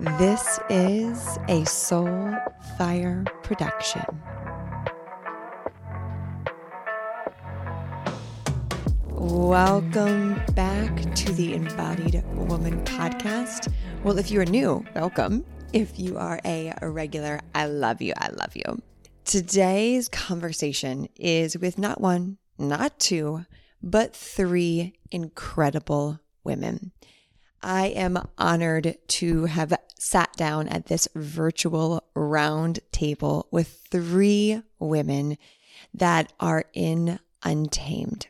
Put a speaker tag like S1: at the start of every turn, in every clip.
S1: This is a Soul Fire production. Welcome back to the Embodied Woman podcast. Well, if you are new, welcome. If you are a regular, I love you. I love you. Today's conversation is with not one, not two, but three incredible women. I am honored to have sat down at this virtual round table with three women that are in Untamed.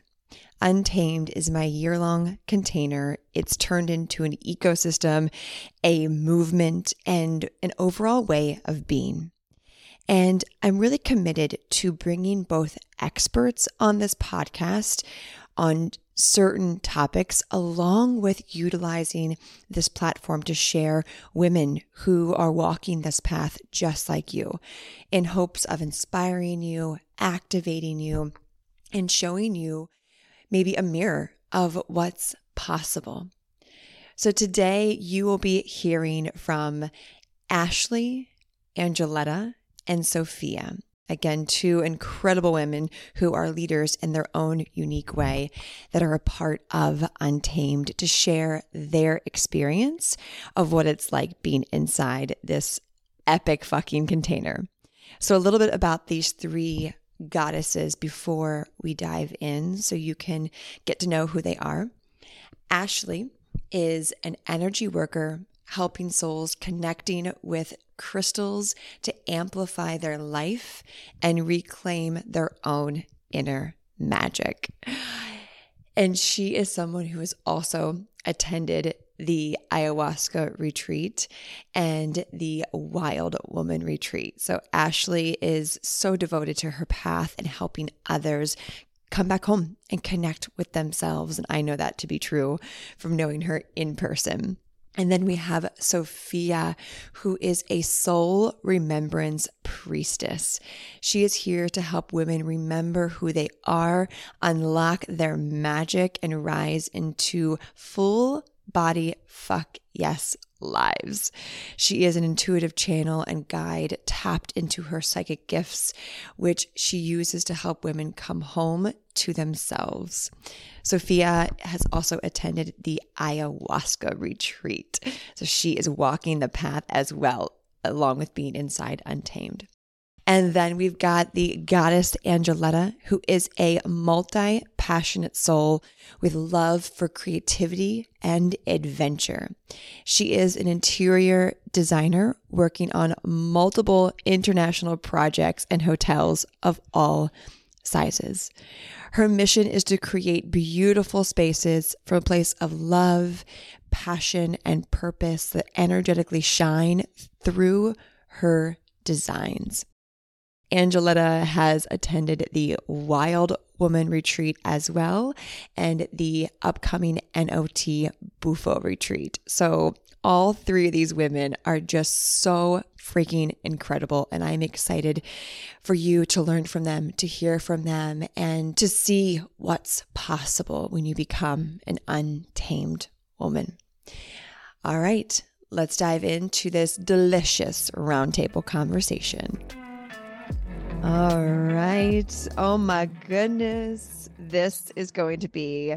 S1: Untamed is my year long container. It's turned into an ecosystem, a movement, and an overall way of being. And I'm really committed to bringing both experts on this podcast on certain topics, along with utilizing this platform to share women who are walking this path just like you in hopes of inspiring you, activating you, and showing you maybe a mirror of what's possible. So today you will be hearing from Ashleigh, Angoleta, and Sophia. Again, two incredible women who are leaders in their own unique way that are a part of Untamed to share their experience of what it's like being inside this epic fucking container. So, a little bit about these three goddesses before we dive in so you can get to know who they are. Ashleigh is an energy worker helping souls connecting with crystals to amplify their life and reclaim their own inner magic. And she is someone who has also attended the ayahuasca retreat and the wild woman retreat. So Ashleigh is so devoted to her path and helping others come back home and connect with themselves. And I know that to be true from knowing her in person. And then we have Sophia, who is a soul remembrance priestess. She is here to help women remember who they are, unlock their magic, and rise into full body fuck yes lives. She is an intuitive channel and guide tapped into her psychic gifts, which she uses to help women come home to themselves. Sophia has also attended the ayahuasca retreat. So she is walking the path as well, along with being inside Untamed. And then we've got the goddess Angoleta, who is a multi passionate soul with love for creativity and adventure. She is an interior designer working on multiple international projects and hotels of all sizes. Her mission is to create beautiful spaces from a place of love, passion, and purpose that energetically shine through her designs. Angoleta has attended the Wild Woman Retreat as well and the upcoming NOT Bufo Retreat. So, all three of these women are just so freaking incredible. And I'm excited for you to learn from them, to hear from them, and to see what's possible when you become an untamed woman. All right, let's dive into this delicious roundtable conversation. All right. Oh my goodness. This is going to be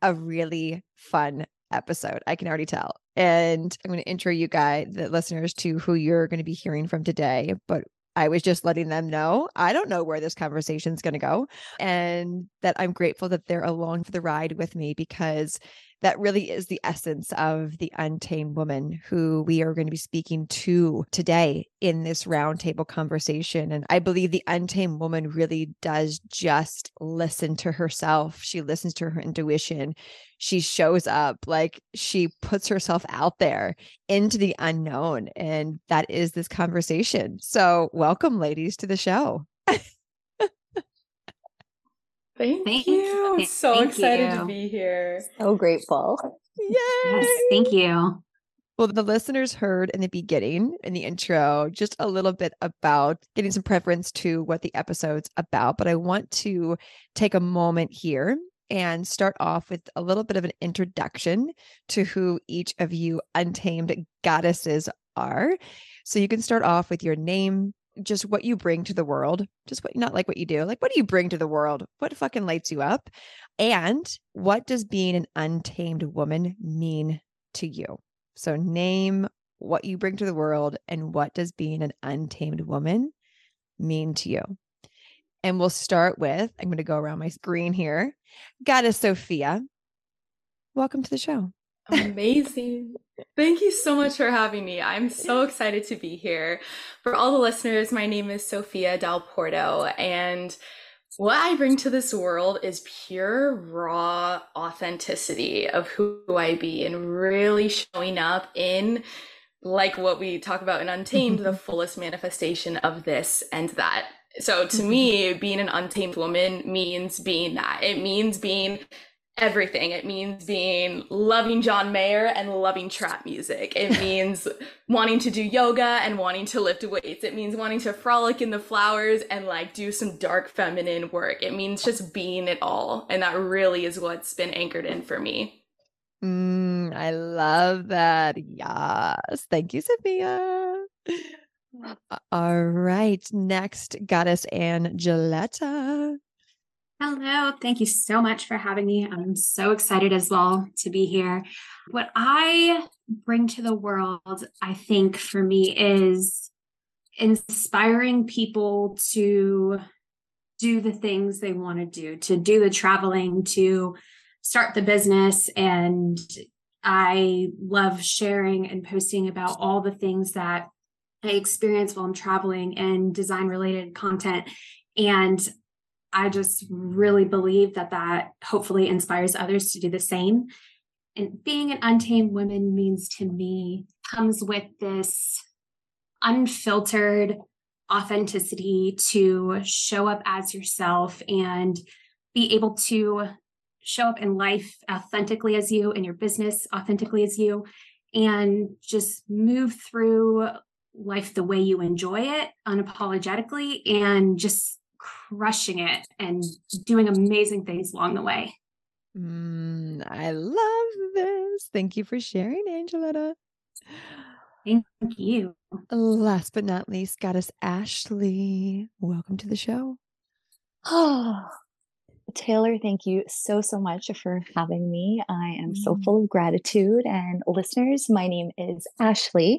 S1: a really fun episode. I can already tell. And I'm going to intro you guys, the listeners, to who you're going to be hearing from today. But I was just letting them know I don't know where this conversation is going to go and that I'm grateful that they're along for the ride with me because that really is the essence of the untamed woman who we are going to be speaking to today in this roundtable conversation. And I believe the untamed woman really does just listen to herself. She listens to her intuition. She shows up, like she puts herself out there into the unknown. And that is this conversation. So, welcome, ladies, to the show.
S2: Thank Thanks. you. I'm so thank excited you. to be here.
S3: So grateful.
S1: Yay.
S2: Yes, thank you.
S1: Well, the listeners heard in the beginning, in the intro, just a little bit about getting some preference to what the episode's about. But I want to take a moment here and start off with a little bit of an introduction to who each of you untamed goddesses are. So you can start off with your name, just what you bring to the world, just what not like what you do, like what do you bring to the world? What fucking lights you up? And what does being an untamed woman mean to you? So name what you bring to the world and what does being an untamed woman mean to you? And we'll start with I'm going to go around my screen here. Goddess Sophia, welcome to the show.
S2: Amazing. Thank you so much for having me. I'm so excited to be here. For all the listeners, my name is Sophia Dal Porto, and what I bring to this world is pure, raw authenticity of who I be and really showing up in, like what we talk about in Untamed, the fullest manifestation of this and that. So to me, being an untamed woman means being that. It means being everything. It means being loving John Mayer and loving trap music. It means wanting to do yoga and wanting to lift weights. It means wanting to frolic in the flowers and like do some dark feminine work. It means just being it all. And that really is what's been anchored in for me.
S1: Mm, I love that. Yes. Thank you, Sophia. All right. Next, Goddess Angoleta.
S3: Hello. Thank you so much for having me. I'm so excited as well to be here. What I bring to the world, I think for me, is inspiring people to do the things they want to do, to do the traveling, to start the business. And I love sharing and posting about all the things that I experience while I'm traveling and design related content. And I just really believe that that hopefully inspires others to do the same. And being an untamed woman means to me comes with this unfiltered authenticity to show up as yourself and be able to show up in life authentically as you in your business authentically as you and just move through life the way you enjoy it unapologetically and just crushing it and doing amazing things along the way.
S1: Mm, I love this. Thank you for sharing, Angoleta.
S3: Thank you.
S1: Last but not least, Goddess Ashleigh. Welcome to the show.
S4: Oh, Taylor, thank you so, so much for having me. I am mm. so full of gratitude. And listeners, my name is Ashleigh.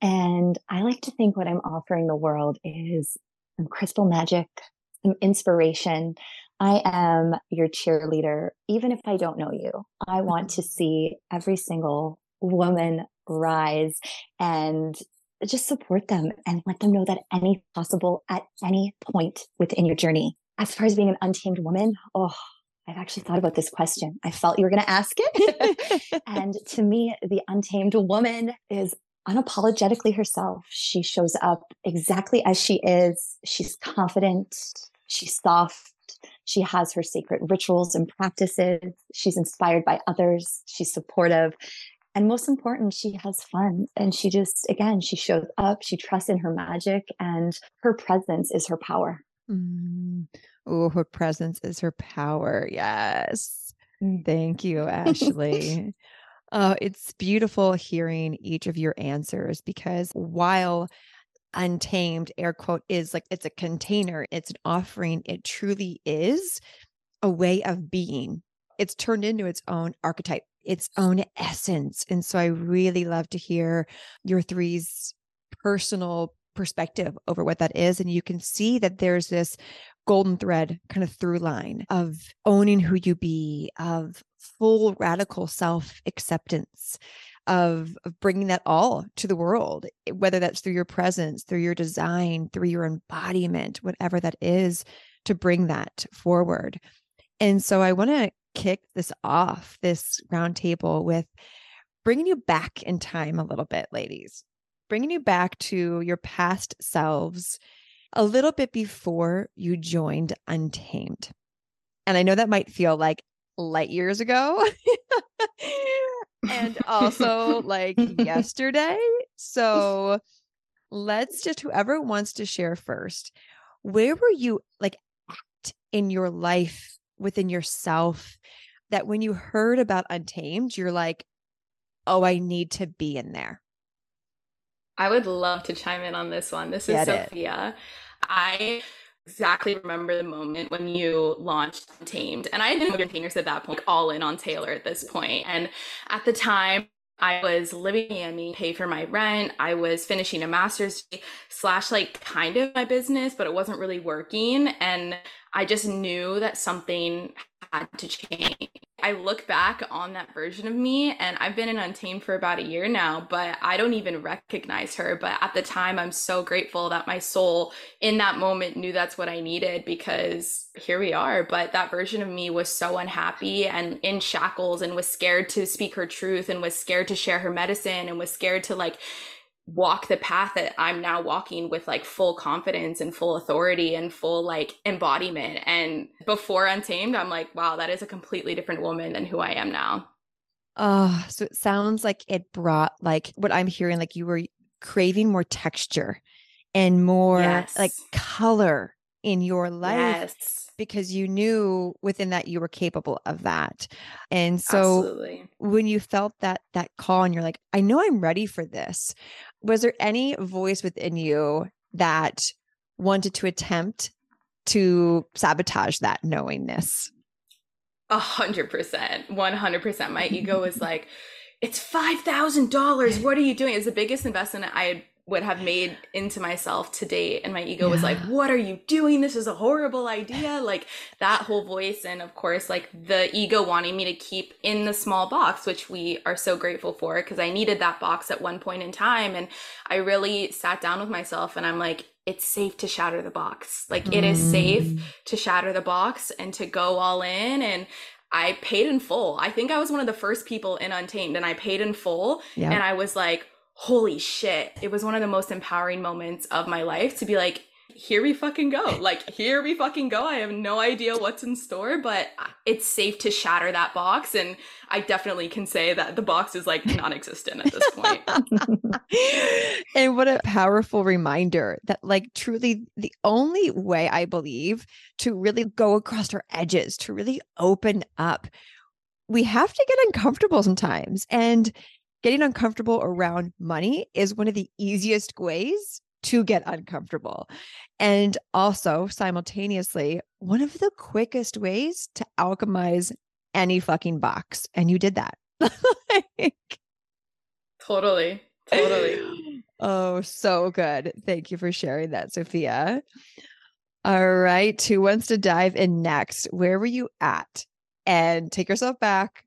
S4: And I like to think what I'm offering the world is some crystal magic, some inspiration. I am your cheerleader, even if I don't know you. I want mm-hmm. to see every single woman rise and just support them and let them know that any possible at any point within your journey. As far as being an untamed woman, oh, I've actually thought about this question. I felt you were going to ask it. and to me, the untamed woman is unapologetically herself. She shows up exactly as she is. She's confident. She's soft. She has her sacred rituals and practices. She's inspired by others. She's supportive. And most important, she has fun. And she just, again, she shows up. She trusts in her magic, and her presence is her power.
S1: Mm. Oh, her presence is her power. Yes. Mm. Thank you, Ashleigh. Uh, it's beautiful hearing each of your answers because while untamed air quote is like it's a container it's an offering it truly is a way of being. It's turned into its own archetype its own essence and so i really love to hear your three's personal perspective over what that is and you can see that there's this golden thread kind of through line of owning who you be of full radical self acceptance of, of bringing that all to the world, eh, whether that's through your presence, through your design, through your embodiment, whatever that is, to bring that forward. And so I want to kick this off, this roundtable, with bringing you back in time a little bit, ladies, bringing you back to your past selves a little bit before you joined Untamed. And I know that might feel like light years ago and also like yesterday. So let's just whoever wants to share first. Where were you like at in your life within yourself that when you heard about Untamed, you're like, oh, I need to be in there?
S2: I would love to chime in on this one. This is
S1: Get it.
S2: Sophia. I exactly remember the moment when you launched Untamed. And I didn't know containers at that point, like all in on Taylor at this point. And at the time, I was living in Miami, pay for my rent. I was finishing a master's slash like kind of my business, but it wasn't really working. And I just knew that something had to change. I look back on that version of me and I've been in Untamed for about a year now, but I don't even recognize her. But at the time, I'm so grateful that my soul in that moment knew that's what I needed because here we are. But that version of me was so unhappy and in shackles and was scared to speak her truth and was scared to share her medicine and was scared to like walk the path that I'm now walking with like full confidence and full authority and full like embodiment. And before Untamed, I'm like, wow, that is a completely different woman than who I am now.
S1: Oh, so it sounds like it brought like what I'm hearing, like you were craving more texture and more
S2: Yes.
S1: like color in your life
S2: Yes.
S1: because you knew within that you were capable of that. And so
S2: Absolutely.
S1: when you felt that that call and you're like, I know I'm ready for this, was there any voice within you that wanted to attempt to sabotage that knowingness?
S2: A hundred percent, one hundred percent. My ego was like, "It's five thousand dollars. What are you doing?" It's the biggest investment I would have made into myself to date, and my ego was like, "What are you doing? This is a horrible idea." Like that whole voice, and of course, like the ego wanting me to keep in the small box, which we are so grateful for because I needed that box at one point in time, and I really sat down with myself, and I'm like, "It's safe to shatter the box. Like it is safe."
S1: Mm.
S2: to shatter the box and to go all in and I paid in full. I think I was one of the first people in Untamed and I paid in full
S1: Yeah.
S2: and I was like, holy shit. It was one of the most empowering moments of my life to be like, here we fucking go. Like, here we fucking go. I have no idea what's in store, but it's safe to shatter that box. And I definitely can say that the box is like non existent at this point.
S1: and what a powerful reminder that like truly the only way i believe to really go across our edges to really open up we have to get uncomfortable sometimes and getting uncomfortable around money is one of the easiest ways to get uncomfortable and also simultaneously one of the quickest ways to alchemize any fucking box and you did that Like,
S2: totally. Totally.
S1: Oh, so good. Thank you for sharing that, Sophia. All right. Who wants to dive in next? Where were you at? And take yourself back.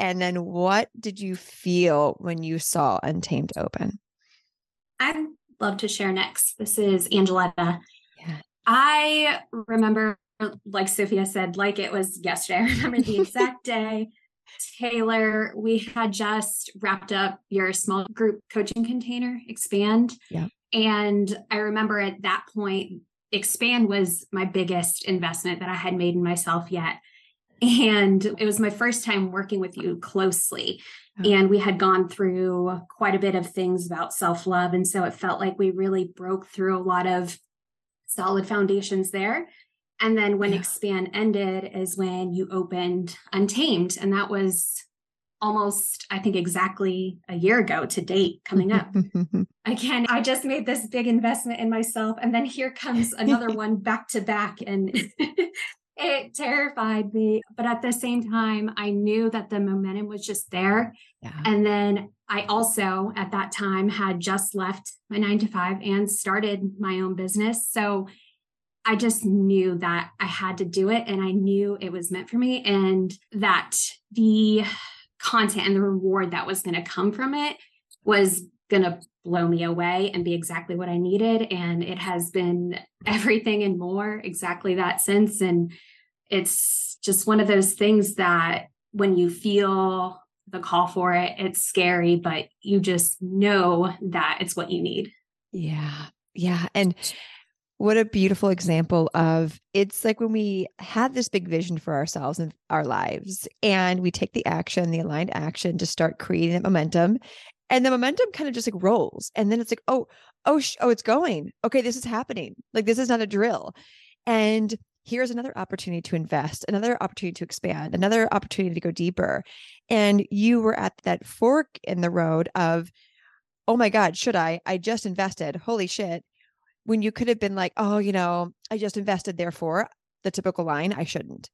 S1: And then what did you feel when you saw Untamed open?
S3: I'd love to share next. This is Angoleta.
S1: Yeah.
S3: I remember, like Sophia said, like it was yesterday. I remember the exact day. Taylor, we had just wrapped up your small group coaching container, Expand.
S1: Yeah.
S3: And I remember at that point, Expand was my biggest investment that I had made in myself yet. And it was my first time working with you closely. And we had gone through quite a bit of things about self love. And so it felt like we really broke through a lot of solid foundations there. And then when
S1: Yeah.
S3: Expand ended is when you opened Untamed. And that was almost, I think, exactly a year ago to date coming up. Again, I just made this big investment in myself. And then here comes another one back to back. And it terrified me. But at the same time, I knew that the momentum was just there.
S1: yeah.
S3: And then I also, at that time, had just left my nine to five and started my own business. So I just knew that I had to do it and I knew it was meant for me and that the content and the reward that was going to come from it was going to blow me away and be exactly what I needed. And it has been everything and more exactly that since. And it's just one of those things that when you feel the call for it, it's scary, but you just know that it's what you need.
S1: Yeah. Yeah. And what a beautiful example of it's like when we have this big vision for ourselves and our lives, and we take the action, the aligned action to start creating that momentum. And the momentum kind of just like rolls. And then it's like, oh, oh, sh- oh, it's going. Okay, this is happening. Like this is not a drill. And here's another opportunity to invest, another opportunity to expand, another opportunity to go deeper. And you were at that fork in the road of oh my God, should I? I just invested. Holy shit. When you could have been like, oh, you know, I just invested, therefore, the typical line, I shouldn't.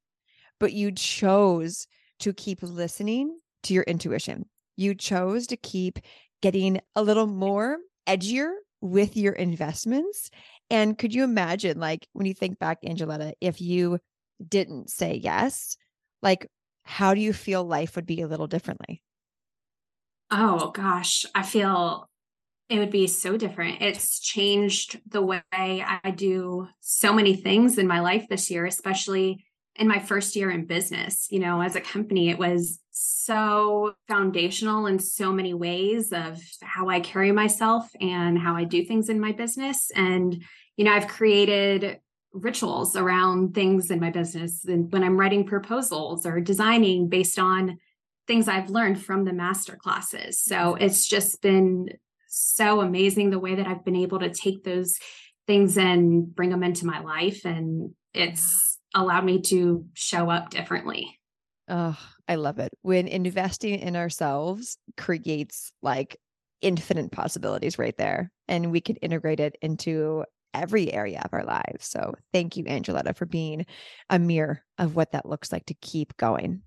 S1: But you chose to keep listening to your intuition. You chose to keep getting a little more edgier with your investments. And could you imagine, like, when you think back, Angoleta, if you didn't say yes, like, how do you feel life would be a little differently?
S3: Oh gosh, I feel it would be so different. It's changed the way I do so many things in my life this year, especially in my first year in business. You know, as a company, it was so foundational in so many ways of how I carry myself and how I do things in my business. And, you know, I've created rituals around things in my business and when I'm writing proposals or designing based on things I've learned from the master classes. So it's just been so amazing the way that I've been able to take those things and bring them into my life. And it's allowed me to show up differently.
S1: Oh, I love it. When investing in ourselves creates like infinite possibilities right there, and we can integrate it into every area of our lives. So thank you, Angoleta, for being a mirror of what that looks like to keep going.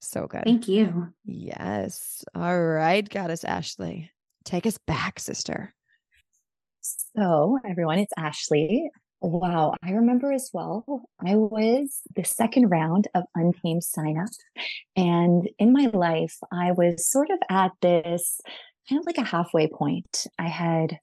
S1: So good.
S3: Thank you.
S1: Yes. All right, Goddess Ashleigh. Take us back, sister.
S4: So, everyone, it's Ashleigh. Wow, I remember as well. I was the second round of Untamed sign up. And in my life, I was sort of at this kind of like a halfway point. I had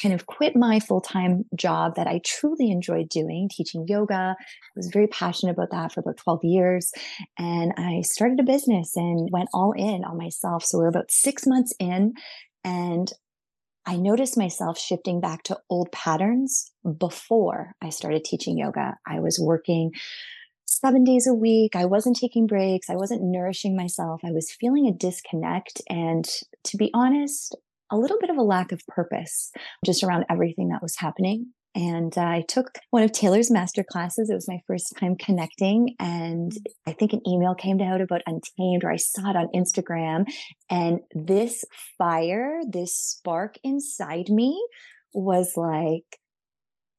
S4: kind of quit my full time job that I truly enjoyed doing, teaching yoga. I was very passionate about that for about 12 years. And I started a business and went all in on myself. So we're about six months in, and I noticed myself shifting back to old patterns before I started teaching yoga. I was working seven days a week. I wasn't taking breaks. I wasn't nourishing myself. I was feeling a disconnect. And to be honest, a little bit of a lack of purpose just around everything that was happening. And uh, I took one of Taylor's master classes. It was my first time connecting. And I think an email came out about Untamed, or I saw it on Instagram. And this fire, this spark inside me was like,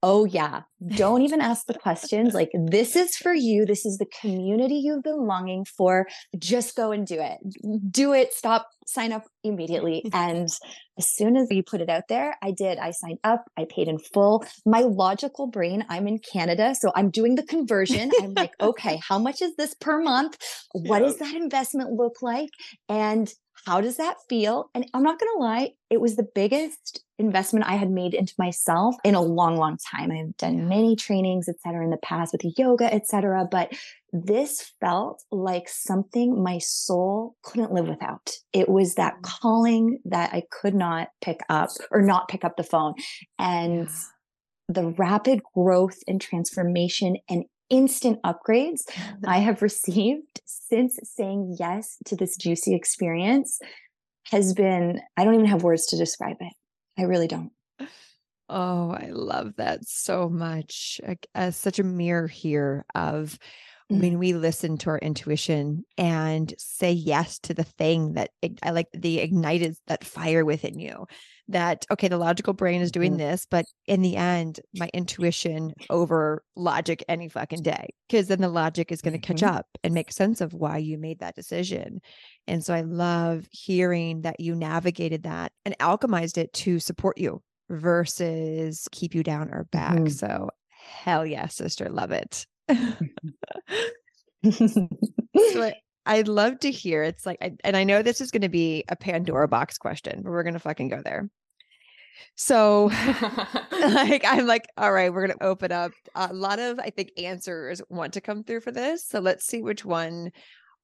S4: oh, yeah, don't even ask the questions. Like, this is for you. This is the community you've been longing for. Just go and do it. Do it. Stop, sign up immediately. and as soon as you put it out there, I did. I signed up, I paid in full. My logical brain, I'm in Canada, so I'm doing the conversion. I'm like, okay, how much is this per month? What does that investment look like? And how does that feel? And I'm not going to lie, it was the biggest investment I had made into myself in a long, long time. I've done many trainings, et cetera, in the past with yoga, et cetera. But this felt like something my soul couldn't live without. It was that mm. calling that I could not pick up or not pick up the phone. And yeah. the rapid growth and transformation and instant upgrades I have received since saying yes to this juicy experience has been, I don't even have words to describe it. I really don't.
S1: Oh, I love that so much. As such a mirror here of mm-hmm. when we listen to our intuition and say yes to the thing that I like the ignited that fire within you that okay the logical brain is doing mm-hmm. this but in the end my intuition over logic any fucking day because then the logic is going to catch mm-hmm. up and make sense of why you made that decision and so i love hearing that you navigated that and alchemized it to support you versus keep you down or back mm-hmm. so hell yeah sister love it so I'd love to hear. It's like, I, and I know this is going to be a Pandora box question, but we're going to fucking go there. So, like, I'm like, all right, we're going to open up. A lot of, I think, answers want to come through for this. So let's see which one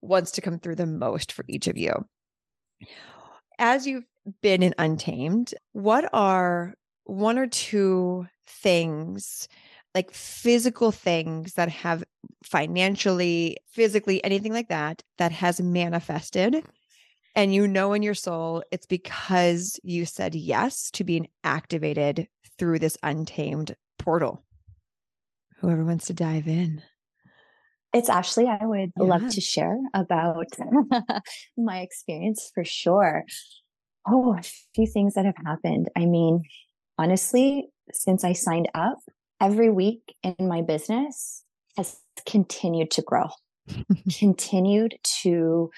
S1: wants to come through the most for each of you. As you've been in Untamed, what are one or two things like physical things that have financially, physically, anything like that, that has manifested. And you know in your soul, it's because you said yes to being activated through this untamed portal. Whoever wants to dive in.
S4: It's Ashleigh. I would yeah. love to share about my experience for sure. Oh, a few things that have happened. I mean, honestly, since I signed up, every week in my business has continued to grow, continued to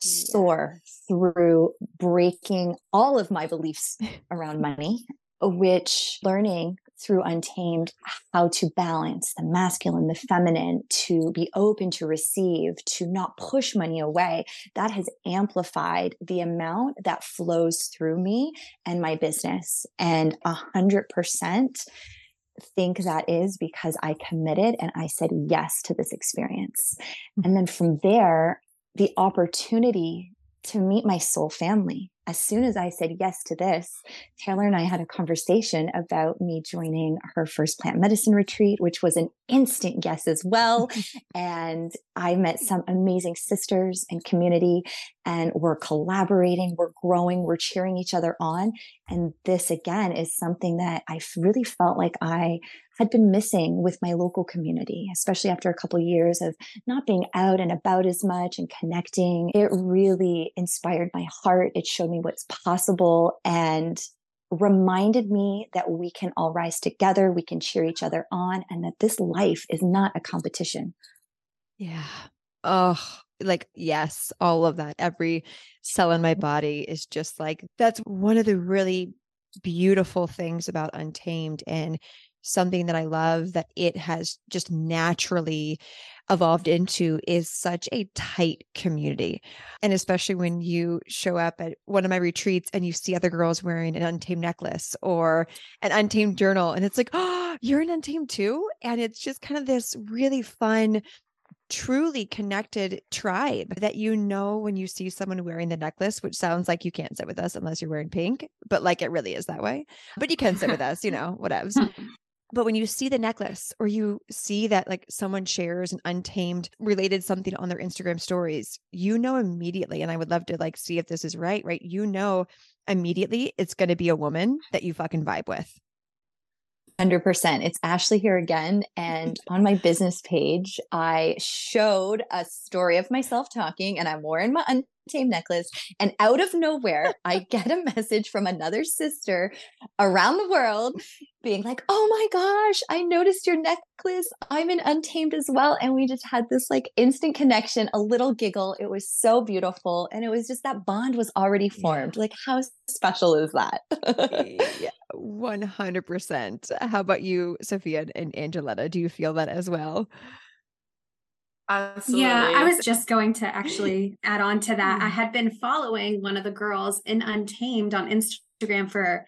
S4: soar through breaking all of my beliefs around money, which learning through Untamed how to balance the masculine, the feminine, to be open to receive, to not push money away. That has amplified the amount that flows through me and my business. And a hundred percent think that is because I committed and I said yes to this experience. Mm-hmm. And then from there, the opportunity to meet my soul family. As soon as I said yes to this, Taylor and I had a conversation about me joining her first plant medicine retreat, which was an instant yes as well. and I met some amazing sisters and community, and we're collaborating, we're growing, we're cheering each other on. And this again is something that I really felt like I had been missing with my local community, especially after a couple of years of not being out and about as much and connecting. It really inspired my heart. It showed me what's possible and reminded me that we can all rise together, we can cheer each other on, and that this life is not a competition.
S1: Yeah. Oh, like, yes, all of that. Every cell in my mm-hmm. body is just like, that's one of the really beautiful things about Untamed. And something that I love that it has just naturally evolved into is such a tight community. And especially when you show up at one of my retreats and you see other girls wearing an untamed necklace or an untamed journal, and it's like, oh, you're an untamed too. And it's just kind of this really fun, truly connected tribe that you know when you see someone wearing the necklace, which sounds like you can't sit with us unless you're wearing pink, but like it really is that way. But you can sit with us, you know, whatevs. Hmm. But when you see the necklace or you see that like someone shares an untamed related something on their Instagram stories, you know immediately. And I would love to like see if this is right, right? You know immediately it's going to be a woman that you fucking vibe with.
S4: 100%. It's Ashleigh here again. And on my business page, I showed a story of myself talking, and I'm wearing my untamed necklace. And out of nowhere, I get a message from another sister around the world being like, oh my gosh, I noticed your necklace. I'm in Untamed as well. And we just had this like instant connection, a little giggle. It was so beautiful. And it was just that bond was already formed. Yeah. Like, how special is that?
S1: yeah, 100%. How about you, Sophia and Angoleta? Do you feel that as well?
S3: Absolutely. Yeah, I was just going to actually add on to that. I mm. had been following one of the girls in Untamed on Instagram for a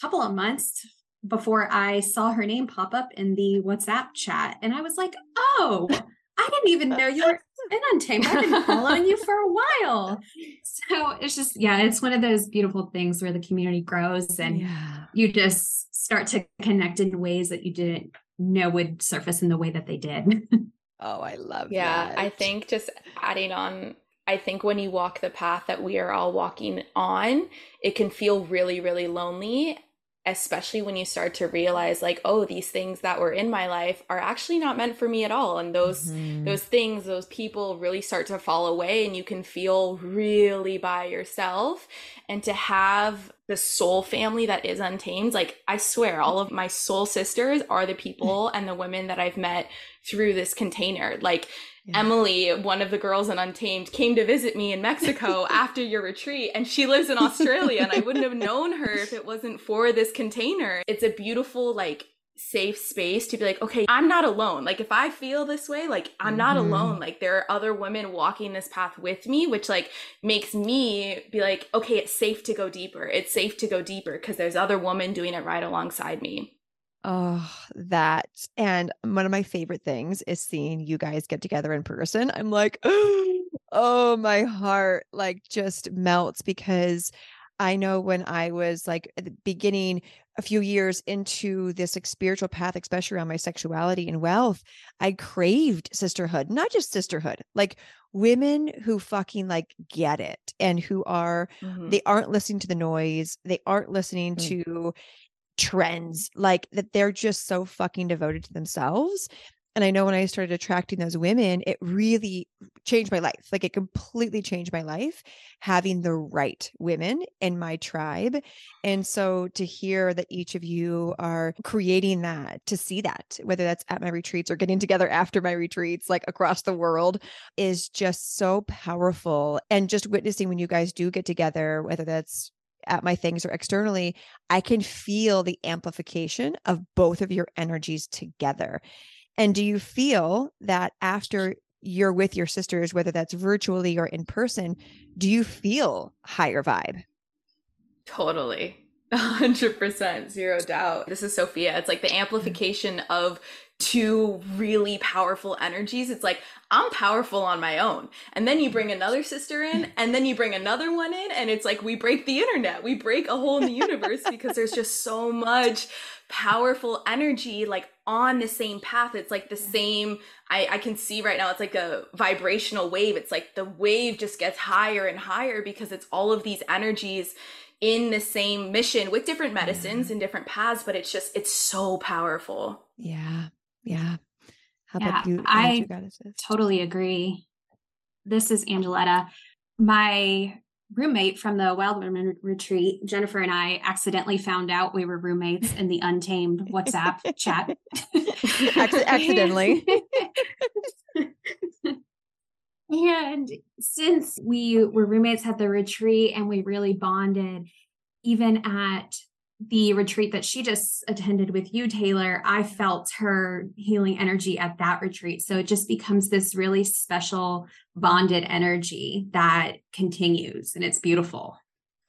S3: couple of months before I saw her name pop up in the WhatsApp chat. And I was like, oh, I didn't even know you were in Untamed. I've been following you for a while. So it's just, yeah, it's one of those beautiful things where the community grows and yeah. you just start to connect in ways that you didn't know would surface in the way that they did.
S1: Oh, I love
S2: yeah,
S1: that.
S2: I think just adding on, I think when you walk the path that we are all walking on, it can feel really, really lonely especially when you start to realize like oh these things that were in my life are actually not meant for me at all and those mm-hmm. those things those people really start to fall away and you can feel really by yourself and to have the soul family that is untamed like i swear all of my soul sisters are the people and the women that i've met through this container like yeah. Emily, one of the girls in Untamed, came to visit me in Mexico after your retreat, and she lives in Australia, and I wouldn't have known her if it wasn't for this container. It's a beautiful, like, safe space to be like, okay, I'm not alone. Like, if I feel this way, like, I'm not mm-hmm. alone. Like, there are other women walking this path with me, which, like, makes me be like, okay, it's safe to go deeper. It's safe to go deeper because there's other women doing it right alongside me.
S1: Oh, that. And one of my favorite things is seeing you guys get together in person. I'm like, oh, my heart like just melts because I know when I was like at the beginning, a few years into this like spiritual path, especially around my sexuality and wealth, I craved sisterhood, not just sisterhood, like women who fucking like get it and who are, mm-hmm. they aren't listening to the noise. They aren't listening mm-hmm. to trends like that they're just so fucking devoted to themselves And I know when I started attracting those women, it really changed my life. Like it completely changed my life having the right women in my tribe. And so to hear that each of you are creating that, to see that, whether that's at my retreats or getting together after my retreats, like across the world, is just so powerful. And just witnessing when you guys do get together, whether that's at my things or externally, I can feel the amplification of both of your energies together. And do you feel that after you're with your sisters, whether that's virtually or in person, do you feel higher vibe?
S2: Totally. 100% zero doubt. This is Sophia. It's like the mm. amplification of two really powerful energies. It's like I'm powerful on my own. And then you bring another sister in, and then you bring another one in, and it's like we break the internet. We break a hole in the universe because there's just so much powerful energy like on the same path. It's like the same, I, I can see right now, it's like a vibrational wave. It's like the wave just gets higher and higher because it's all of these energies in the same mission with different medicines and different paths, but it's just, it's so powerful.
S1: Yeah. Yeah.
S3: How yeah, about you? I totally agree. This is Angoleta. My roommate from the Wild Women retreat, Jennifer and I accidentally found out we were roommates in the untamed WhatsApp chat.
S1: accidentally.
S3: and since we were roommates at the retreat and we really bonded, even at the retreat that she just attended with you, Taylor, I felt her healing energy at that retreat. So it just becomes this really special bonded energy that continues and it's beautiful.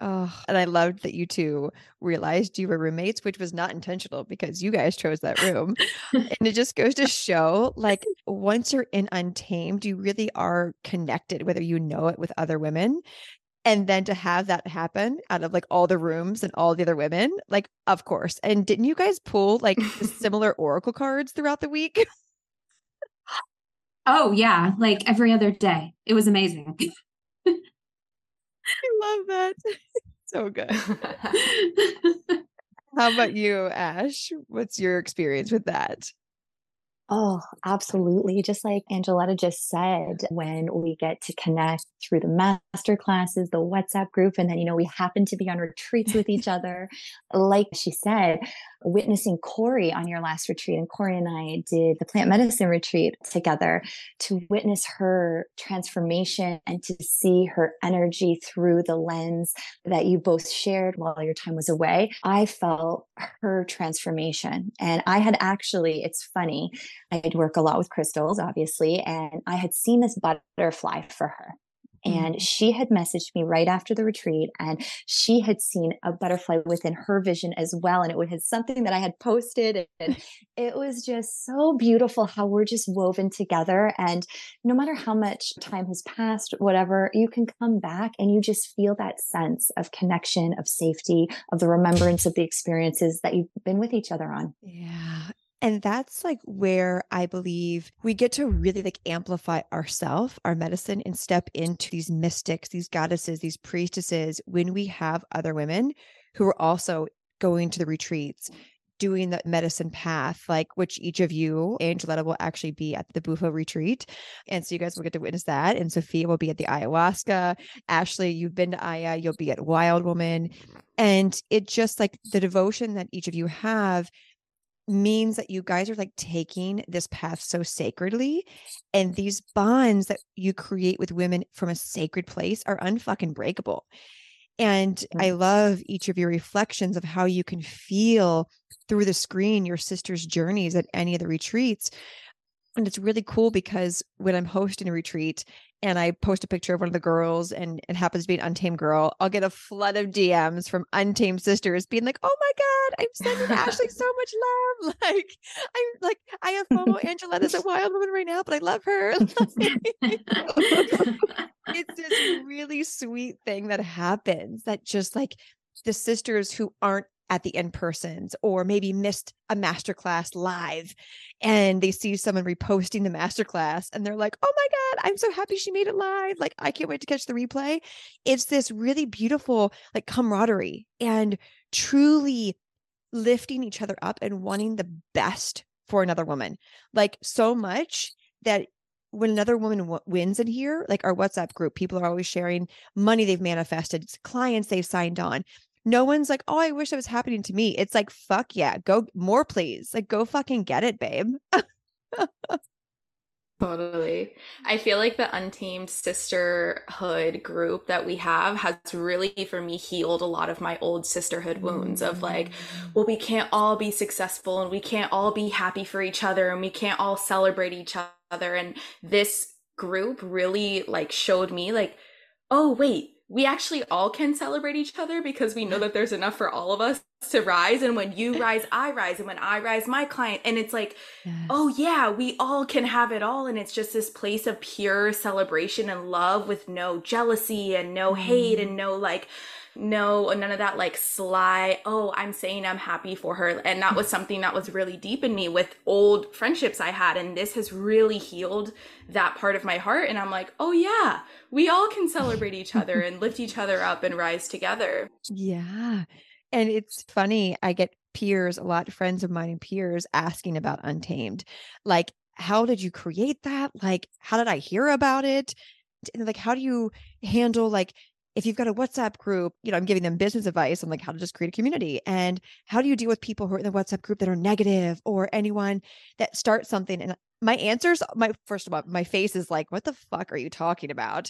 S1: Oh, and I loved that you two realized you were roommates, which was not intentional because you guys chose that room. and it just goes to show like once you're in Untamed, you really are connected, whether you know it with other women and then to have that happen out of like all the rooms and all the other women like of course. And didn't you guys pull like similar oracle cards throughout the week?
S3: Oh yeah like every other day. It was amazing.
S1: I love that. So good. How about you ash? What's your experience with that
S4: Oh, absolutely. Just like Angoleta just said, when we get to connect through the master classes, the WhatsApp group, and then, you know, we happen to be on retreats with each other. Like she said, witnessing Corey on your last retreat, and Corey and I did the plant medicine retreat together to witness her transformation and to see her energy through the lens that you both shared while your time was away. I felt her transformation. And I had actually, it's funny, I'd work a lot with crystals, obviously, and I had seen this butterfly for her. And mm-hmm. she had messaged me right after the retreat, and she had seen a butterfly within her vision as well. And it was something that I had posted. And it was just so beautiful how we're just woven together. And no matter how much time has passed, whatever, you can come back and you just feel that sense of connection, of safety, of the remembrance of the experiences that you've been with each other on.
S1: Yeah. And that's like where I believe we get to really like amplify ourself, our medicine, and step into these mystics, these goddesses, these priestesses when we have other women who are also going to the retreats, doing the medicine path, like which each of you, Angoleta, will actually be at the Bufo retreat. And so you guys will get to witness that. And Sophia will be at the ayahuasca. Ashleigh, you've been to Aya, you'll be at Wild Woman. And it just like the devotion that each of you have means that you guys are like taking this path so sacredly and these bonds that you create with women from a sacred place are unfucking breakable and mm-hmm. i love each of your reflections of how you can feel through the screen your sister's journeys at any of the retreats and it's really cool because when i'm hosting a retreat and I post a picture of one of the girls and it happens to be an untamed girl, I'll get a flood of DMs from untamed sisters being like, Oh my God, I'm sending Ashleigh so much love. Like, I'm like, I have FOMO Angoleta's a wild woman right now, but I love her. it's this really sweet thing that happens that just like the sisters who aren't at the in persons or maybe missed a masterclass live and they see someone reposting the masterclass and they're like, oh my God, I'm so happy she made it live. Like, I can't wait to catch the replay. It's this really beautiful, like, camaraderie and truly lifting each other up and wanting the best for another woman. Like so much that when another woman w- wins in here, like our WhatsApp group, people are always sharing money they've manifested, clients they've signed on. No one's like, oh, I wish that was happening to me. It's like, fuck yeah, go more, please. Like, go fucking get it, babe.
S2: Totally. I feel like the Untamed Sisterhood group that we have has really, for me, healed a lot of my old sisterhood wounds of like, mm. well, we can't all be successful and we can't all be happy for each other and we can't all celebrate each other. And this group really like showed me, like, oh, wait, we actually all can celebrate each other because we know that there's enough for all of us to rise and when you rise i rise and when i rise my client and it's like yes. oh yeah we all can have it all and it's just this place of pure celebration and love with no jealousy and no mm. hate and no like no none of that like sly oh i'm saying i'm happy for her and that was something that was really deep in me with old friendships i had and this has really healed that part of my heart and i'm like oh yeah we all can celebrate each other and lift each other up and rise together
S1: yeah and it's funny, I get peers, a lot of friends of mine and peers asking about Untamed. Like, how did you create that? Like, how did I hear about it? Like, how do you handle like if you've got a WhatsApp group, you know, I'm giving them business advice on like how to just create a community. And how do you deal with people who are in the WhatsApp group that are negative or anyone that starts something? And my answers, my first of all, my face is like, what the fuck are you talking about?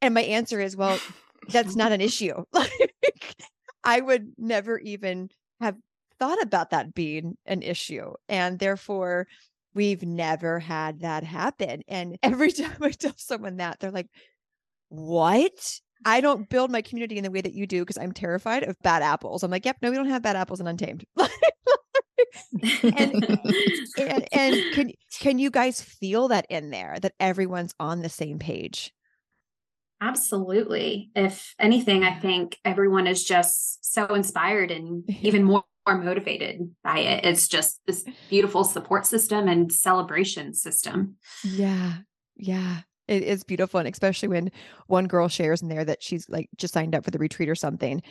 S1: And my answer is, well, that's not an issue. Like I would never even have thought about that being an issue. And therefore, we've never had that happen. And every time I tell someone that, they're like, What? I don't build my community in the way that you do because I'm terrified of bad apples. I'm like, Yep, no, we don't have bad apples in Untamed. and, and and can can you guys feel that in there that everyone's on the same page?
S3: Absolutely. If anything, I think everyone is just so inspired and even more, more motivated by it. It's just this beautiful support system and celebration system.
S1: Yeah. Yeah. It is beautiful. And especially when one girl shares in there that she's like just signed up for the retreat or something.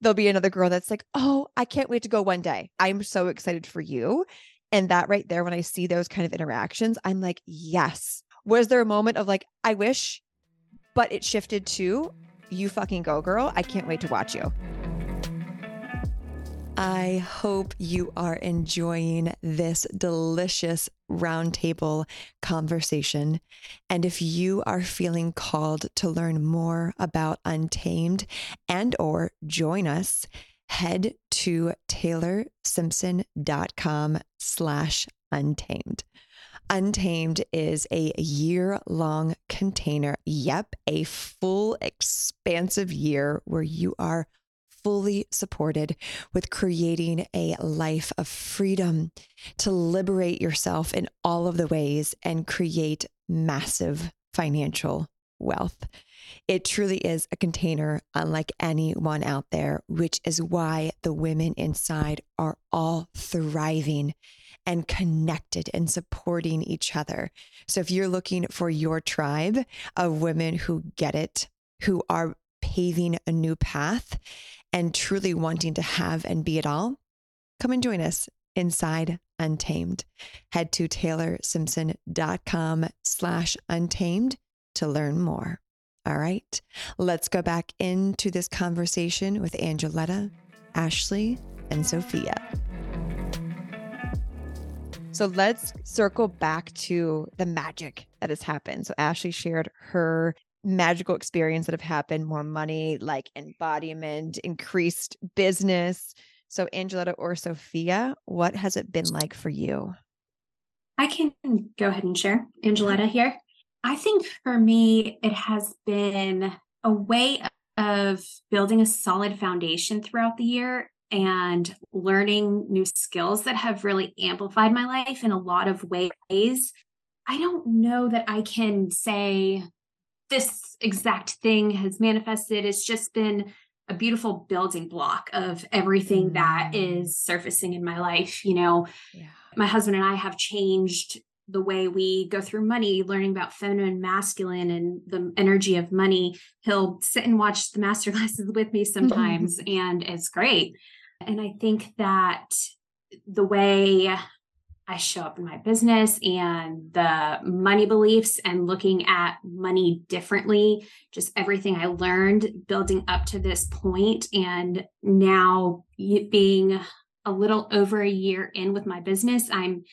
S1: There'll be another girl that's like, Oh, I can't wait to go one day. I'm so excited for you. And that right there, when I see those kind of interactions, I'm like, Yes. Was there a moment of like, I wish but it shifted to you fucking go, girl. I can't wait to watch you. I hope you are enjoying this delicious roundtable conversation. And if you are feeling called to learn more about Untamed and or join us, head to taylorsimpson.com slash untamed. Untamed is a year long container. Yep, a full, expansive year where you are fully supported with creating a life of freedom to liberate yourself in all of the ways and create massive financial wealth. It truly is a container unlike any one out there, which is why the women inside are all thriving and connected and supporting each other. So if you're looking for your tribe of women who get it, who are paving a new path and truly wanting to have and be it all, come and join us inside Untamed. Head to taylorsimpson.com slash untamed to learn more. All right, let's go back into this conversation with Angoleta, Ashleigh, and Sophia. So let's circle back to the magic that has happened. So Ashleigh shared her magical experience that have happened, more money, like embodiment, increased business. So Angoleta or Sophia, what has it been like for you?
S3: I can go ahead and share. Mm-hmm. Angoleta here. I think for me, it has been a way of building a solid foundation throughout the year and learning new skills that have really amplified my life in a lot of ways. I don't know that I can say this exact thing has manifested. It's just been a beautiful building block of everything mm. that is surfacing in my life. You know, yeah. my husband and I have changed the way we go through money, learning about feminine masculine and the energy of money. He'll sit and watch the master classes with me sometimes, and it's great. And I think that the way I show up in my business and the money beliefs and looking at money differently, just everything I learned building up to this point, and now being a little over a year in with my business, I'm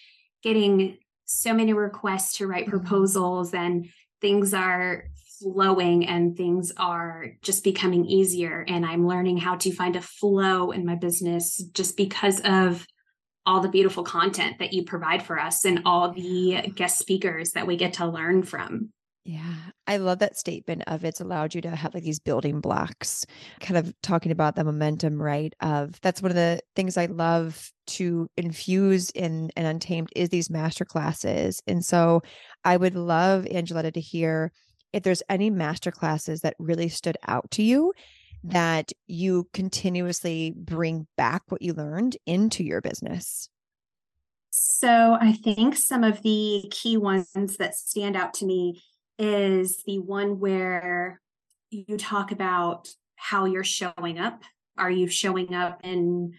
S3: getting so many requests to write mm-hmm. proposals and things are flowing and things are just becoming easier and i'm learning how to find a flow in my business just because of all the beautiful content that you provide for us and all the guest speakers that we get to learn from
S1: yeah, I love that statement of it's allowed you to have like these building blocks, kind of talking about the momentum, right? Of that's one of the things I love to infuse in and untamed is these master classes. And so I would love Angoleta to hear if there's any master classes that really stood out to you that you continuously bring back what you learned into your business.
S3: So I think some of the key ones that stand out to me is the one where you talk about how you're showing up. Are you showing up in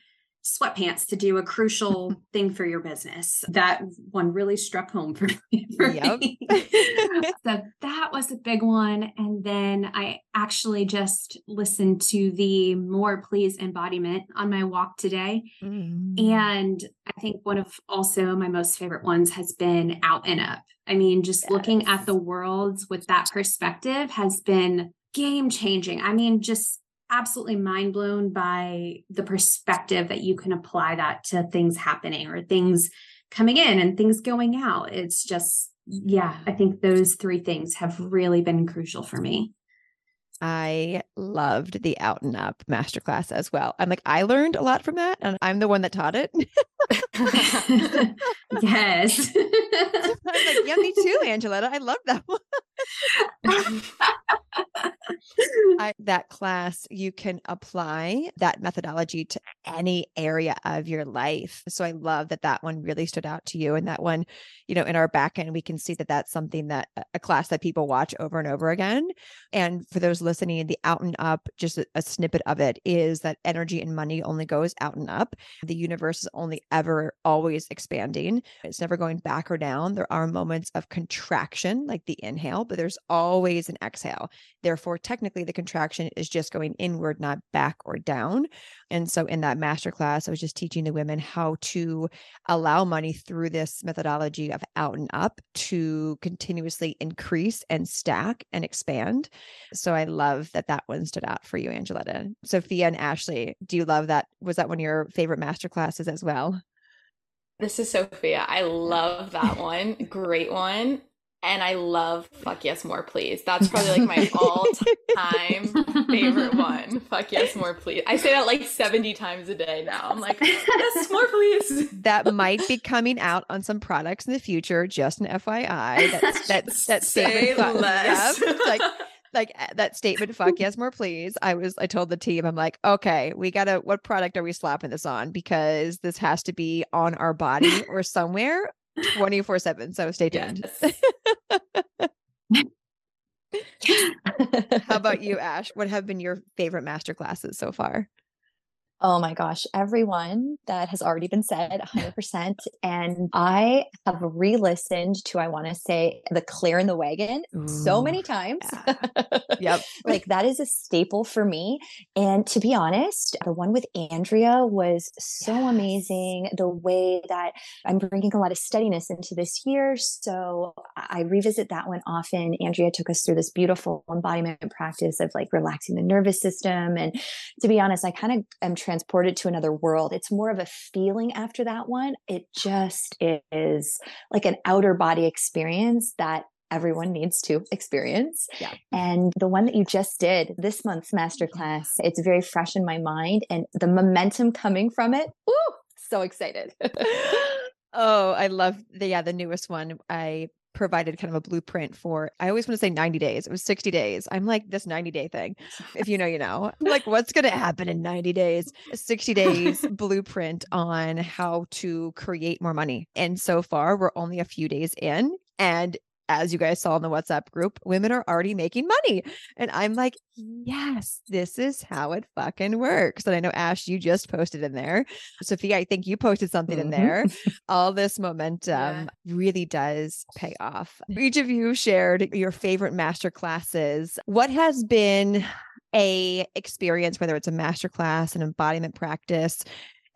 S3: sweatpants to do a crucial thing for your business? That one really struck home for me. For yep. me. so that was a big one. And then I actually just listened to the More Please embodiment on my walk today. Mm. And I think one of also my most favorite ones has been Out and Up. I mean, just yes. looking at the world with that perspective has been game changing. I mean, just absolutely mind blown by the perspective that you can apply that to things happening or things coming in and things going out. It's just, yeah, I think those three things have really been crucial for me.
S1: I loved the out and up masterclass as well. I'm like, I learned a lot from that, and I'm the one that taught it.
S3: yes.
S1: I was like, yeah, me too, Angoleta. I love that one. I, that class, you can apply that methodology to any area of your life. So I love that that one really stood out to you. And that one, you know, in our back end, we can see that that's something that uh, a class that people watch over and over again. And for those listening, the out and up, just a, a snippet of it is that energy and money only goes out and up. The universe is only ever always expanding, it's never going back or down. There are moments of contraction, like the inhale, but there's always an exhale. Therefore, technically, the contraction is just going inward, not back or down. And so, in that masterclass, I was just teaching the women how to allow money through this methodology of out and up to continuously increase and stack and expand. So, I love that that one stood out for you, Angoleta. Sophia and Ashleigh, do you love that? Was that one of your favorite masterclasses as well?
S2: This is Sophia. I love that one. Great one. And I love Fuck Yes More Please. That's probably like my all time favorite one. Fuck Yes More Please. I say that like 70 times a day now. I'm like, Yes, more please.
S1: That might be coming out on some products in the future, just an FYI. That's that's that
S2: Say less.
S1: Yep. Like like eh, that statement fuck yes more please i was i told the team i'm like okay we gotta what product are we slapping this on because this has to be on our body or somewhere 24 7 so stay tuned. How about you ash? What have been your favorite master classes so far
S4: Oh my gosh, everyone that has already been said 100%. and I have re listened to, I want to say, The Clear in the Wagon Ooh, so many times.
S1: Yeah. yep.
S4: like that is a staple for me. And to be honest, the one with Andrea was so yes. amazing. The way that I'm bringing a lot of steadiness into this year. So I revisit that one often. Andrea took us through this beautiful embodiment practice of like relaxing the nervous system. And to be honest, I kind of am transported to another world. It's more of a feeling after that one. It just is like an outer body experience that everyone needs to experience.
S1: Yeah.
S4: And the one that you just did this month's masterclass, it's very fresh in my mind and the momentum coming from it. Ooh, so excited.
S1: oh, I love the yeah, the newest one. I provided kind of a blueprint for i always want to say 90 days it was 60 days. I'm like this 90 day thing if you know you know. Like what's going to happen in 90 days? 60 days blueprint on how to create more money. And so far we're only a few days in and as you guys saw in the WhatsApp group, women are already making money. And I'm like, yes, this is how it fucking works. And I know Ash, you just posted in there. Sophia, I think you posted something mm-hmm. in there. All this momentum yeah. really does pay off. Each of you shared your favorite master classes. What has been a experience, whether it's a master class, an embodiment practice,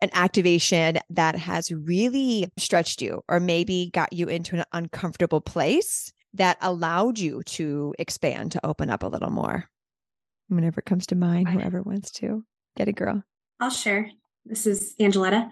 S1: an activation that has really stretched you or maybe got you into an uncomfortable place that allowed you to expand to open up a little more. Whenever it comes to mind whoever wants to. Get a girl.
S3: I'll share. This is angoleta.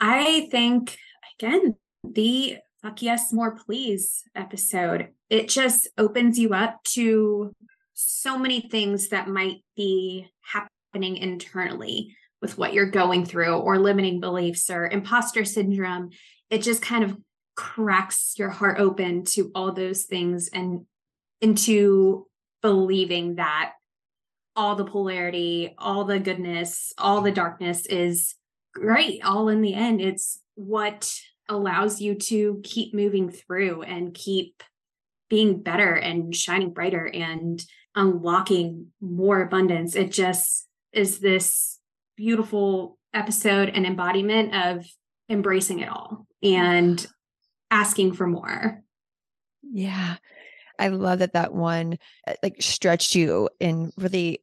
S3: I think again the fuck yes more please episode it just opens you up to so many things that might be happening internally with what you're going through or limiting beliefs or imposter syndrome it just kind of cracks your heart open to all those things and into believing that all the polarity all the goodness all the darkness is great all in the end. It's what allows you to keep moving through and keep being better and shining brighter and unlocking more abundance. It just is this beautiful episode and embodiment of embracing it all and asking for more.
S1: Yeah. I love that that one uh, like stretched you and really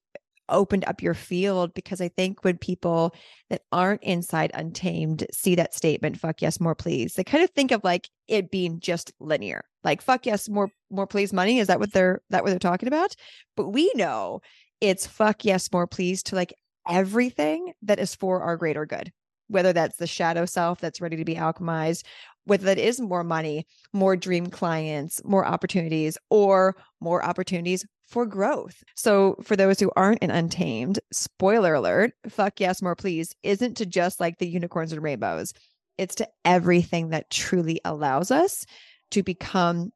S1: opened up your field because I think when people that aren't inside untamed see that statement, fuck yes, more please, they kind of think of like it being just linear. Like fuck yes, more more please money. Is that what they're that what they're talking about? But we know it's fuck yes, more please to like everything that is for our greater good, whether that's the shadow self that's ready to be alchemized, whether that is more money, more dream clients, more opportunities, or more opportunities for growth. So, for those who aren't in Untamed, spoiler alert, fuck yes, more please, isn't to just like the unicorns and rainbows, it's to everything that truly allows us to become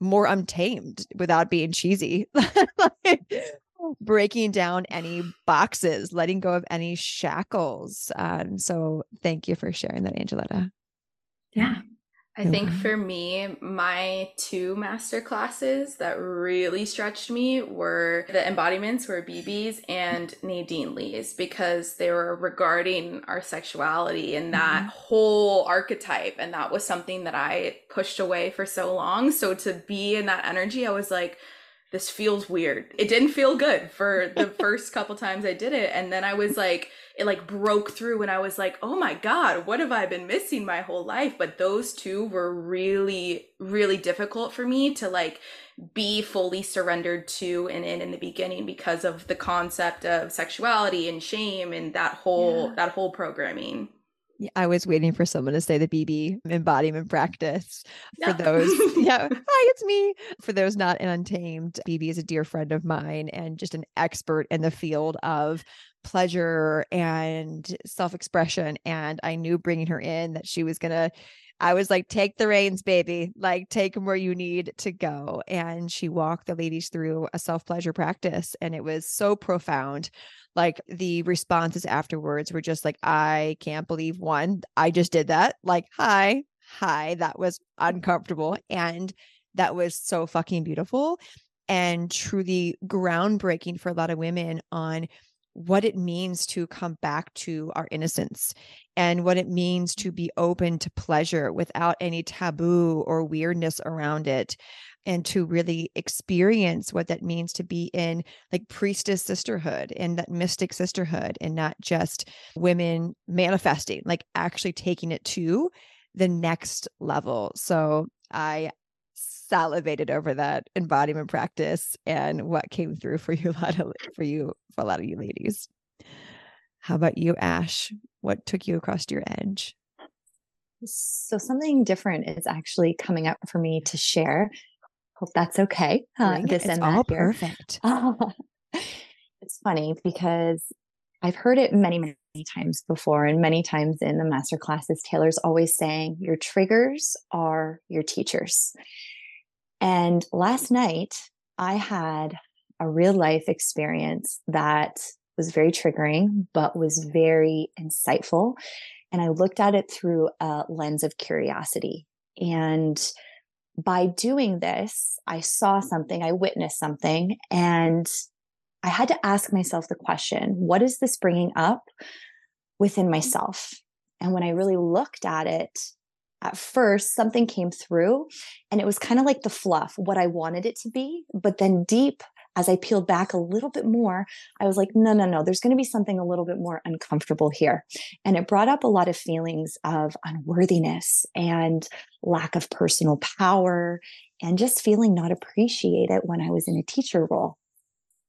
S1: more untamed without being cheesy. like, breaking down any boxes, letting go of any shackles. Um, so thank you for sharing that, Angoleta.
S3: Yeah.
S2: I think for me, my two master classes that really stretched me were the embodiments were BB's and Nadine Lee's because they were regarding our sexuality and that mm-hmm. whole archetype. And that was something that I pushed away for so long. So to be in that energy, I was like, this feels weird. It didn't feel good for the first couple times I did it. And then I was like, it like broke through and I was like, oh my God, what have I been missing my whole life? But those two were really, really difficult for me to like be fully surrendered to and in in the beginning because of the concept of sexuality and shame and that whole yeah. that whole programming.
S1: I was waiting for someone to say the BB embodiment practice. For those, yeah, hi, it's me. For those not in Untamed, BB is a dear friend of mine and just an expert in the field of pleasure and self expression. And I knew bringing her in that she was going to. I was like, take the reins, baby. Like, take them where you need to go. And she walked the ladies through a self pleasure practice. And it was so profound like the responses afterwards were just like i can't believe one i just did that like hi hi that was uncomfortable and that was so fucking beautiful and truly groundbreaking for a lot of women on what it means to come back to our innocence and what it means to mm-hmm. be open to pleasure without any taboo or weirdness around it and to really experience what that means to be in like priestess sisterhood and that mystic sisterhood and not just women manifesting like actually taking it to the next level. So i salivated over that embodiment practice and what came through for you a lot of for you for a lot of you ladies how about you ash what took you across your edge
S4: so something different is actually coming up for me to share Hope that's okay.
S1: Uh, this it's and all that perfect.
S4: it's funny because I've heard it many, many times before, and many times in the master classes, Taylor's always saying, Your triggers are your teachers. And last night, I had a real life experience that was very triggering, but was very insightful. And I looked at it through a lens of curiosity. And by doing this, I saw something, I witnessed something, and I had to ask myself the question what is this bringing up within myself? And when I really looked at it, at first something came through and it was kind of like the fluff, what I wanted it to be. But then deep as I peeled back a little bit more, I was like, no, no, no, there's going to be something a little bit more uncomfortable here. And it brought up a lot of feelings of unworthiness and lack of personal power and just feeling not appreciated when I was in a teacher role.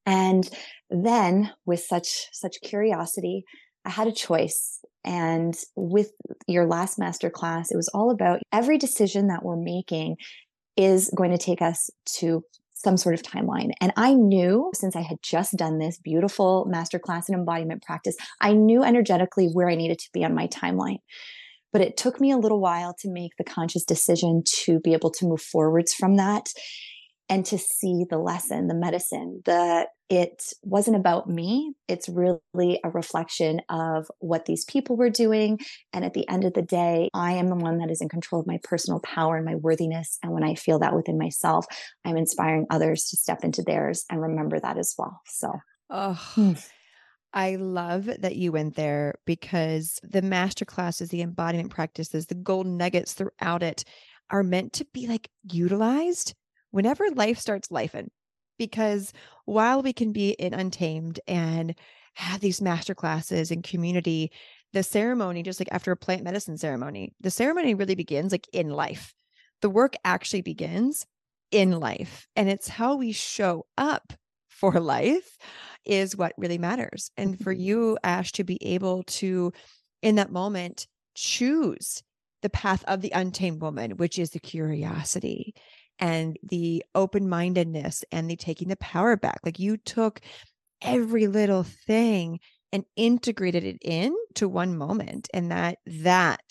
S4: And then with such such curiosity, I had a choice. And with your last master class, it was all about every decision that we're making is going to take us to some sort of timeline. And I knew since I had just done this beautiful masterclass in embodiment practice, I knew energetically where I needed to be on my timeline. But it took me a little while to make the conscious decision to be able to move forwards from that and to see the lesson, the medicine, that it wasn't about me. It's really a reflection of what these people were doing. And at the end of the day, I am the one that is in control of my personal power and my worthiness. And when I feel that within myself, I'm inspiring others to step into theirs and remember that as well. So,
S1: oh. Hmm. I love that you went there because the master classes, the embodiment practices, the golden nuggets throughout it are meant to be like utilized whenever life starts lifing. Because while we can be in Untamed and have these master classes and community, the ceremony, just like after a plant medicine ceremony, the ceremony really begins like in life. The work actually begins in life. And it's how we show up for life is what really matters. And for mm-hmm. you, Ash, to be able to, in that moment, choose the path of the untamed woman, which is the curiosity and the open mindedness and the taking the power back. Like you took every little thing and integrated it in to one moment. And that that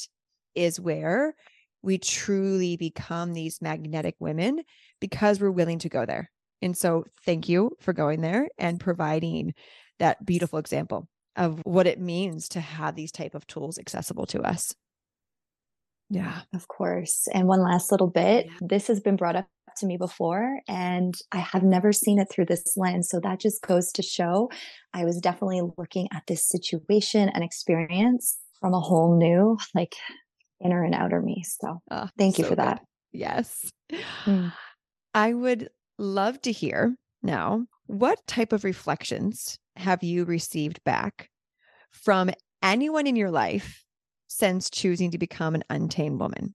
S1: is where we truly become these magnetic women because we're willing to go there. And so thank you for going there and providing that beautiful example of what it means to have these type of tools accessible to us.
S4: Yeah, of course. And one last little bit yeah. this has been brought up to me before, and I have never seen it through this lens. So that just goes to show I was definitely looking at this situation and experience from a whole new, like, inner and outer me. So oh, thank you so for that.
S1: Good. Yes. Mm. I would love to hear now what type of reflections have you received back from anyone in your life since choosing to become an untamed woman.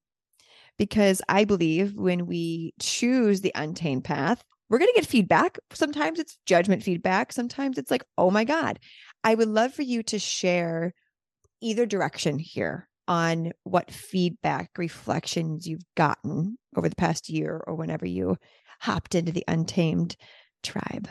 S1: Because I believe when we choose the untamed path, we're going to get feedback. Sometimes it's judgment feedback. Sometimes it's like, oh my God. I would love for you to share either direction here on what feedback reflections you've gotten over the past year or whenever you hopped into the untamed tribe.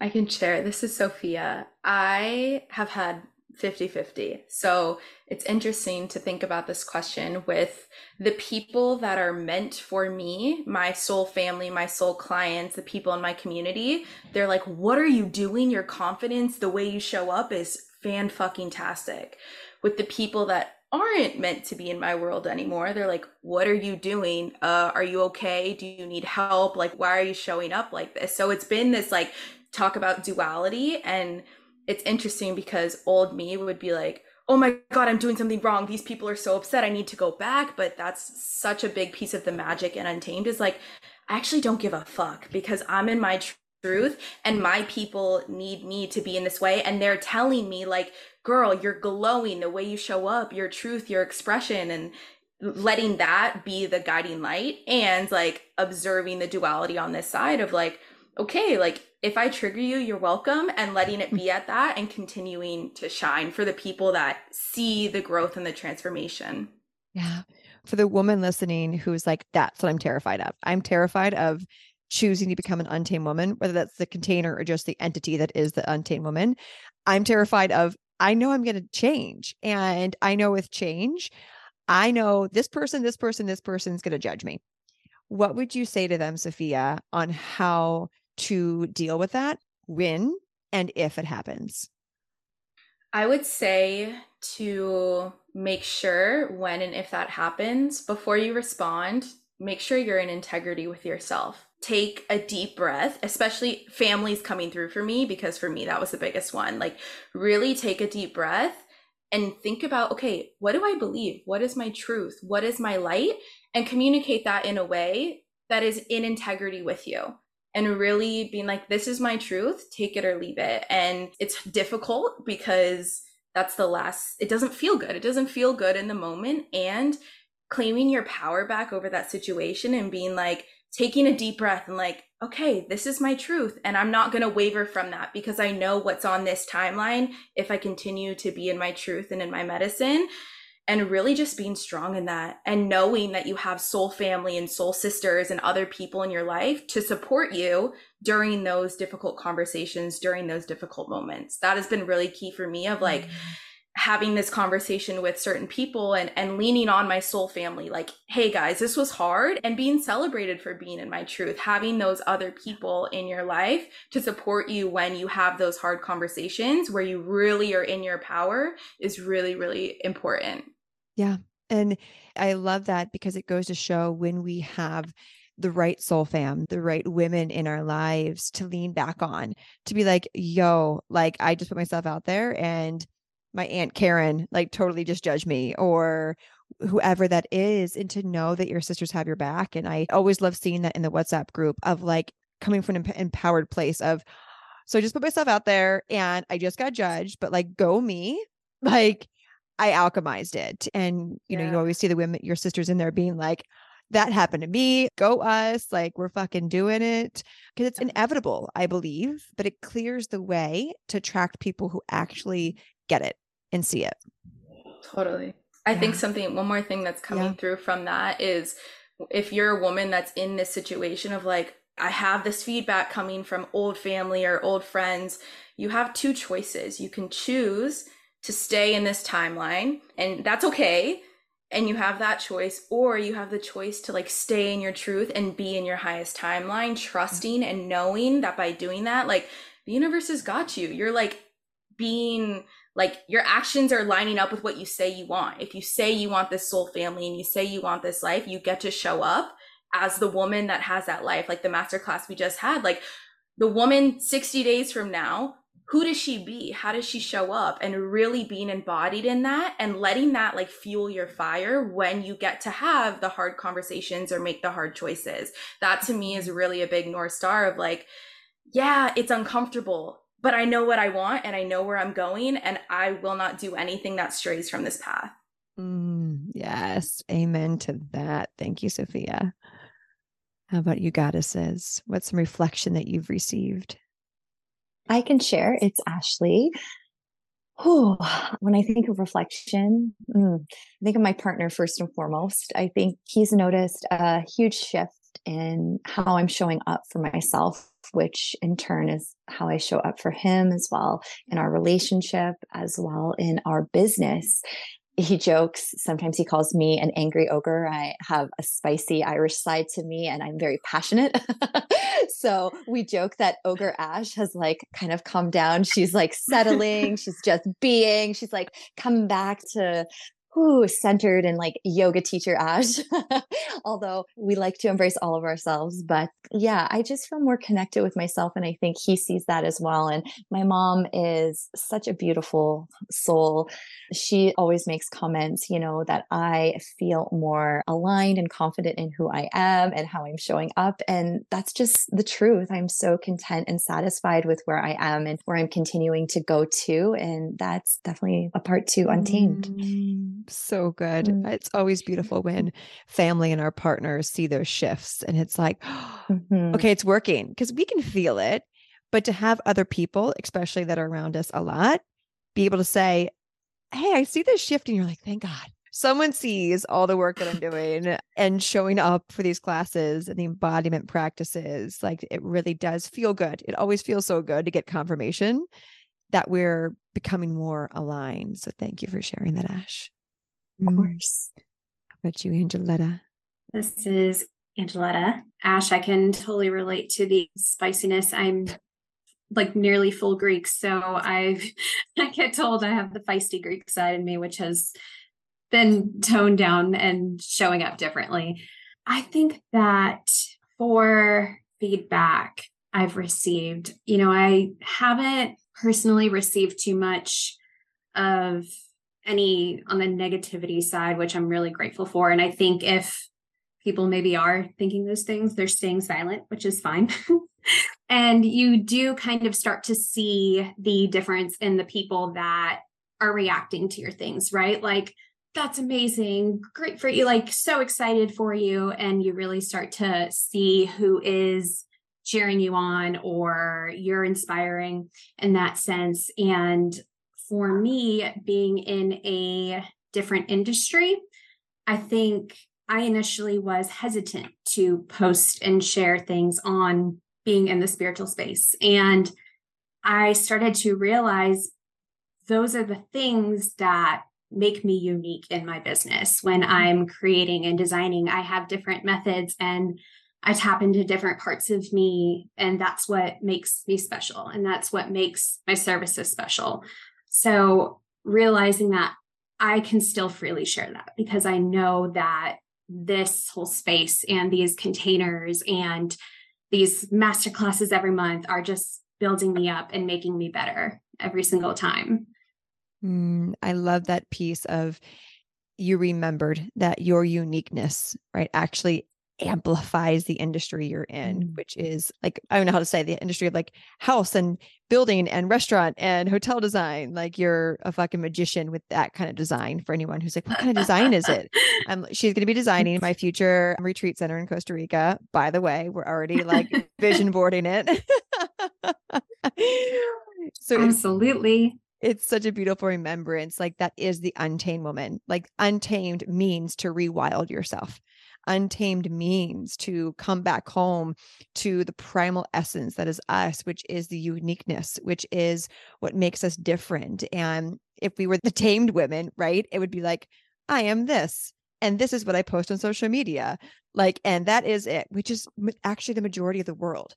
S2: I can share. This is Sophia. I have had 50 50. So it's interesting to think about this question with the people that are meant for me, my soul family, my soul clients, the people in my community. They're like, What are you doing? Your confidence, the way you show up is fan fucking tastic. With the people that aren't meant to be in my world anymore, they're like, What are you doing? Uh, are you okay? Do you need help? Like, why are you showing up like this? So it's been this like talk about duality and it's interesting because old me would be like, oh my God, I'm doing something wrong. These people are so upset. I need to go back. But that's such a big piece of the magic and Untamed is like, I actually don't give a fuck because I'm in my truth and my people need me to be in this way. And they're telling me, like, girl, you're glowing the way you show up, your truth, your expression. And letting that be the guiding light and like observing the duality on this side of like, okay, like if I trigger you, you're welcome, and letting it be at that and continuing to shine for the people that see the growth and the transformation.
S1: Yeah. For the woman listening who's like, that's what I'm terrified of. I'm terrified of choosing to become an untamed woman, whether that's the container or just the entity that is the untamed woman. I'm terrified of, I know I'm going to change. And I know with change, I know this person, this person, this person is going to judge me. What would you say to them, Sophia, on how to deal with that when and if it happens?
S2: I would say to make sure when and if that happens, before you respond, make sure you're in integrity with yourself. Take a deep breath, especially families coming through for me, because for me, that was the biggest one. Like, really take a deep breath and think about okay, what do I believe? What is my truth? What is my light? And communicate that in a way that is in integrity with you and really being like, this is my truth, take it or leave it. And it's difficult because that's the last, it doesn't feel good. It doesn't feel good in the moment. And claiming your power back over that situation and being like, taking a deep breath and like, okay, this is my truth. And I'm not going to waver from that because I know what's on this timeline if I continue to be in my truth and in my medicine and really just being strong in that and knowing that you have soul family and soul sisters and other people in your life to support you during those difficult conversations during those difficult moments. That has been really key for me of like mm-hmm. having this conversation with certain people and and leaning on my soul family. Like hey guys this was hard and being celebrated for being in my truth having those other people in your life to support you when you have those hard conversations where you really are in your power is really really important
S1: yeah. And I love that because it goes to show when we have the right soul fam, the right women in our lives to lean back on, to be like, yo, like I just put myself out there and my Aunt Karen like totally just judged me or whoever that is, and to know that your sisters have your back. And I always love seeing that in the WhatsApp group of like coming from an empowered place of, so I just put myself out there and I just got judged, but like go me. Like I alchemized it. And, you know, you always see the women, your sisters in there being like, that happened to me. Go us. Like, we're fucking doing it. Because it's uh-huh. inevitable, I believe, but it clears the way to attract people who actually get it and see it.
S2: Totally. I yeah. think something, one more thing that's coming yeah. through from that is if you're a woman that's in this situation of like, I have this feedback coming from old family or old friends, you have two choices. You can choose to stay in this timeline and that's okay. And you have that choice or you have the choice to like stay in your truth and be in your highest timeline trusting and knowing that by doing that like the universe has got you. You're like being like your actions are lining up with what you say you want. If you say you want this soul family and you say you want this life you get to show up as the woman that has that life like the masterclass we just had. Like the woman 60 days from now who does she be? How does she show up? And really being embodied in that and letting that like fuel your fire when you get to have the hard conversations or make the hard choices. That to me is really a big North Star of like, yeah, it's uncomfortable, but I know what I want and I know where I'm going, and I will not do anything that strays from this path.
S1: Mm, yes. Amen to that. Thank you, Sophia. How about you, goddesses? What's some reflection that you've received?
S4: I can share. It's Ashleigh. Oh, when I think of reflection, mm, I think of my partner first and foremost. I think he's noticed a huge shift in how I'm showing up for myself, which in turn is how I show up for him as well in our relationship, as well in our business he jokes sometimes he calls me an angry ogre. I have a spicy irish side to me and i'm very passionate. So we joke that ogre ash has like kind of calmed down. She's like settling. She's just being. She's like come back to who centered and like yoga teacher Ash. Although we like to embrace all of ourselves. But yeah, I just feel more connected with myself. And I think he sees that as well. And my mom is such a beautiful soul. She always makes comments, you know, that I feel more aligned and confident in who I am and how I'm showing up. And that's just the truth. I'm so content and satisfied with where I am and where I'm continuing to go to. And that's definitely a part to Untamed.
S1: Mm so good. Mm-hmm. It's always beautiful when family and our partners see those shifts and it's like, mm-hmm. okay, it's working because we can feel it. But to have other people, especially that are around us a lot, be able to say, Hey, I see this shift. And you're like, thank God. Someone sees all the work that I'm doing and showing up for these classes and the embodiment practices. Like it really does feel good. It always feels so good to get confirmation that we're becoming more aligned. So thank you for sharing that, Ash.
S4: Of mm-hmm. course.
S1: How about you, Angoleta?
S3: This is Angoleta. Ash, I can totally relate to the spiciness. I'm like nearly full Greek. So I've I get told I have the feisty Greek side in me, which has been toned down and showing up differently. I think that for feedback I've received, you know, I haven't personally received too much of any on the negativity side, which I'm really grateful for. And I think if people maybe are thinking those things, they're staying silent, which is fine. and you do kind of start to see the difference in the people that are reacting to your things, right? Like, that's amazing. Great for you. Like, so excited for you. And you really start to see who is cheering you on or you're inspiring in that sense. And for me, being in a different industry, I think I initially was hesitant to post and share things on being in the spiritual space. And I started to realize those are the things that make me unique in my business. When mm-hmm. I'm creating and designing, I have different methods and I tap into different parts of me. And that's what makes me special. And that's what makes my services special. So realizing that I can still freely share that because I know that this whole space and these containers and these master classes every month are just building me up and making me better every single time.
S1: Mm, I love that piece of you remembered that your uniqueness, right, actually amplifies the industry you're in, mm. which is like, I don't know how to say the industry of like house and building and restaurant and hotel design. Like you're a fucking magician with that kind of design for anyone who's like, what kind of design is it? Um, she's going to be designing my future retreat center in Costa Rica. By the way, we're already like vision boarding it.
S3: so absolutely.
S1: It's such a beautiful remembrance. Like that is the untamed woman. Like untamed means to rewild yourself untamed means to come back home to the primal essence that is us, which is the uniqueness, which is what makes us different. And if we were the tamed women, right, it would be like, I am this. And this is what I post on social media. Like, and that is it, which is actually the majority of the world.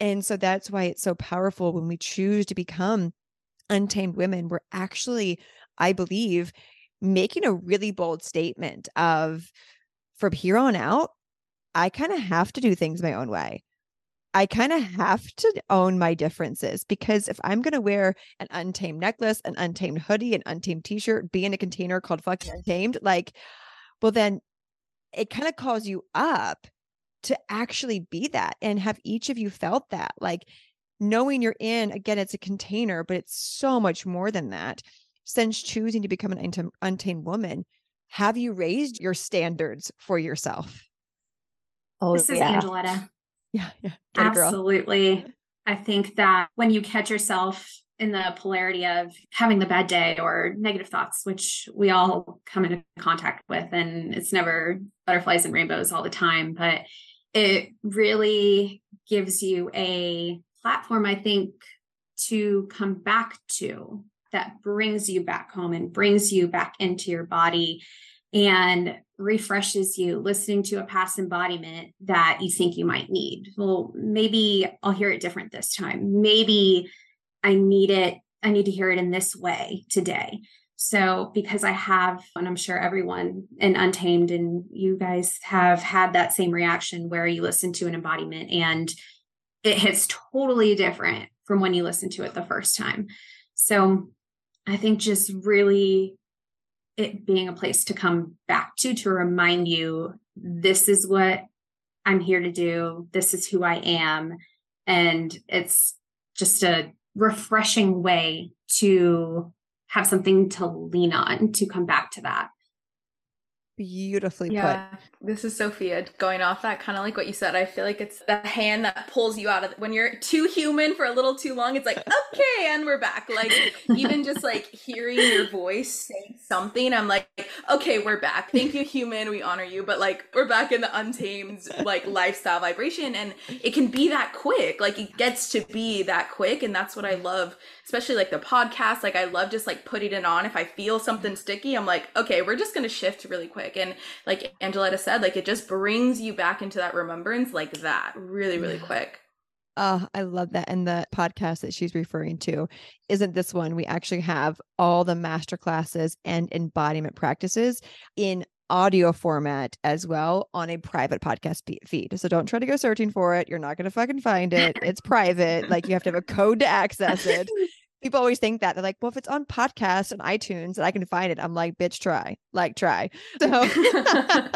S1: And so that's why it's so powerful when we choose to become untamed women. We're actually, I believe, making a really bold statement of from here on out, I kind of have to do things my own way. I kind of have to own my differences because if I'm going to wear an untamed necklace, an untamed hoodie, an untamed t shirt, be in a container called fucking untamed, like, well, then it kind of calls you up to actually be that. And have each of you felt that? Like, knowing you're in, again, it's a container, but it's so much more than that. Since choosing to become an untamed woman, have you raised your standards for yourself?
S3: Oh, this is yeah. Angoleta.
S1: Yeah, yeah.
S3: Absolutely. I think that when you catch yourself in the polarity of having the bad day or negative thoughts, which we all come into contact with, and it's never butterflies and rainbows all the time, but it really gives you a platform, I think, to come back to that brings you back home and brings you back into your body and refreshes you listening to a past embodiment that you think you might need. Well, maybe I'll hear it different this time. Maybe I need it, I need to hear it in this way today. So, because I have, and I'm sure everyone in Untamed and you guys have had that same reaction where you listen to an embodiment and it hits totally different from when you listen to it the first time. So, I think just really it being a place to come back to to remind you this is what I'm here to do, this is who I am. And it's just a refreshing way to have something to lean on to come back to that
S1: beautifully
S2: yeah, put. This is Sophia going off that kind of like what you said. I feel like it's the hand that pulls you out of when you're too human for a little too long. It's like, okay, and we're back. Like even just like hearing your voice say something, I'm like, okay, we're back. Thank you, human. We honor you. But like we're back in the untamed like lifestyle vibration. And it can be that quick. Like it gets to be that quick. And that's what I love especially like the podcast. Like I love just like putting it on. If I feel something sticky, I'm like, okay, we're just gonna shift really quick. And like Angoleta said, like it just brings you back into that remembrance like that really, really quick.
S1: Oh, I love that. And the podcast that she's referring to isn't this one. We actually have all the master classes and embodiment practices in audio format as well on a private podcast feed. So don't try to go searching for it. You're not going to fucking find it. It's private. Like you have to have a code to access it. People always think that they're like, well, if it's on podcasts and iTunes and I can find it, I'm like, bitch, try, like, try. So,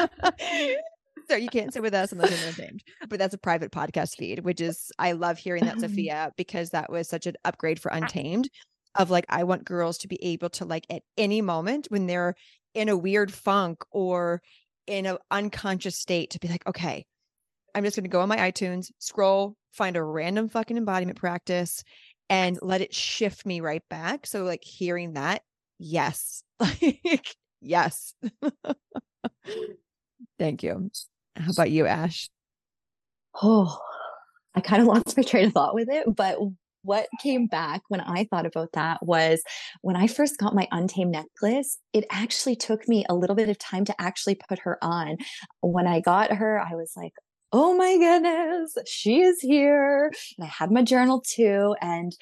S1: so you can't sit with us unless you're untamed. But that's a private podcast feed, which is I love hearing that, mm-hmm. Sophia, because that was such an upgrade for Untamed. Of like, I want girls to be able to like at any moment when they're in a weird funk or in an unconscious state to be like, okay, I'm just going to go on my iTunes, scroll, find a random fucking embodiment practice and let it shift me right back. So, like, hearing that, yes, like, yes. Thank you. How about you, Ash?
S4: Oh, I kind of lost my train of thought with it, but what came back when I thought about that was when I first got my Untamed necklace, it actually took me a little bit of time to actually put her on. When I got her, I was like, oh my goodness, she is here. And I had my journal too. And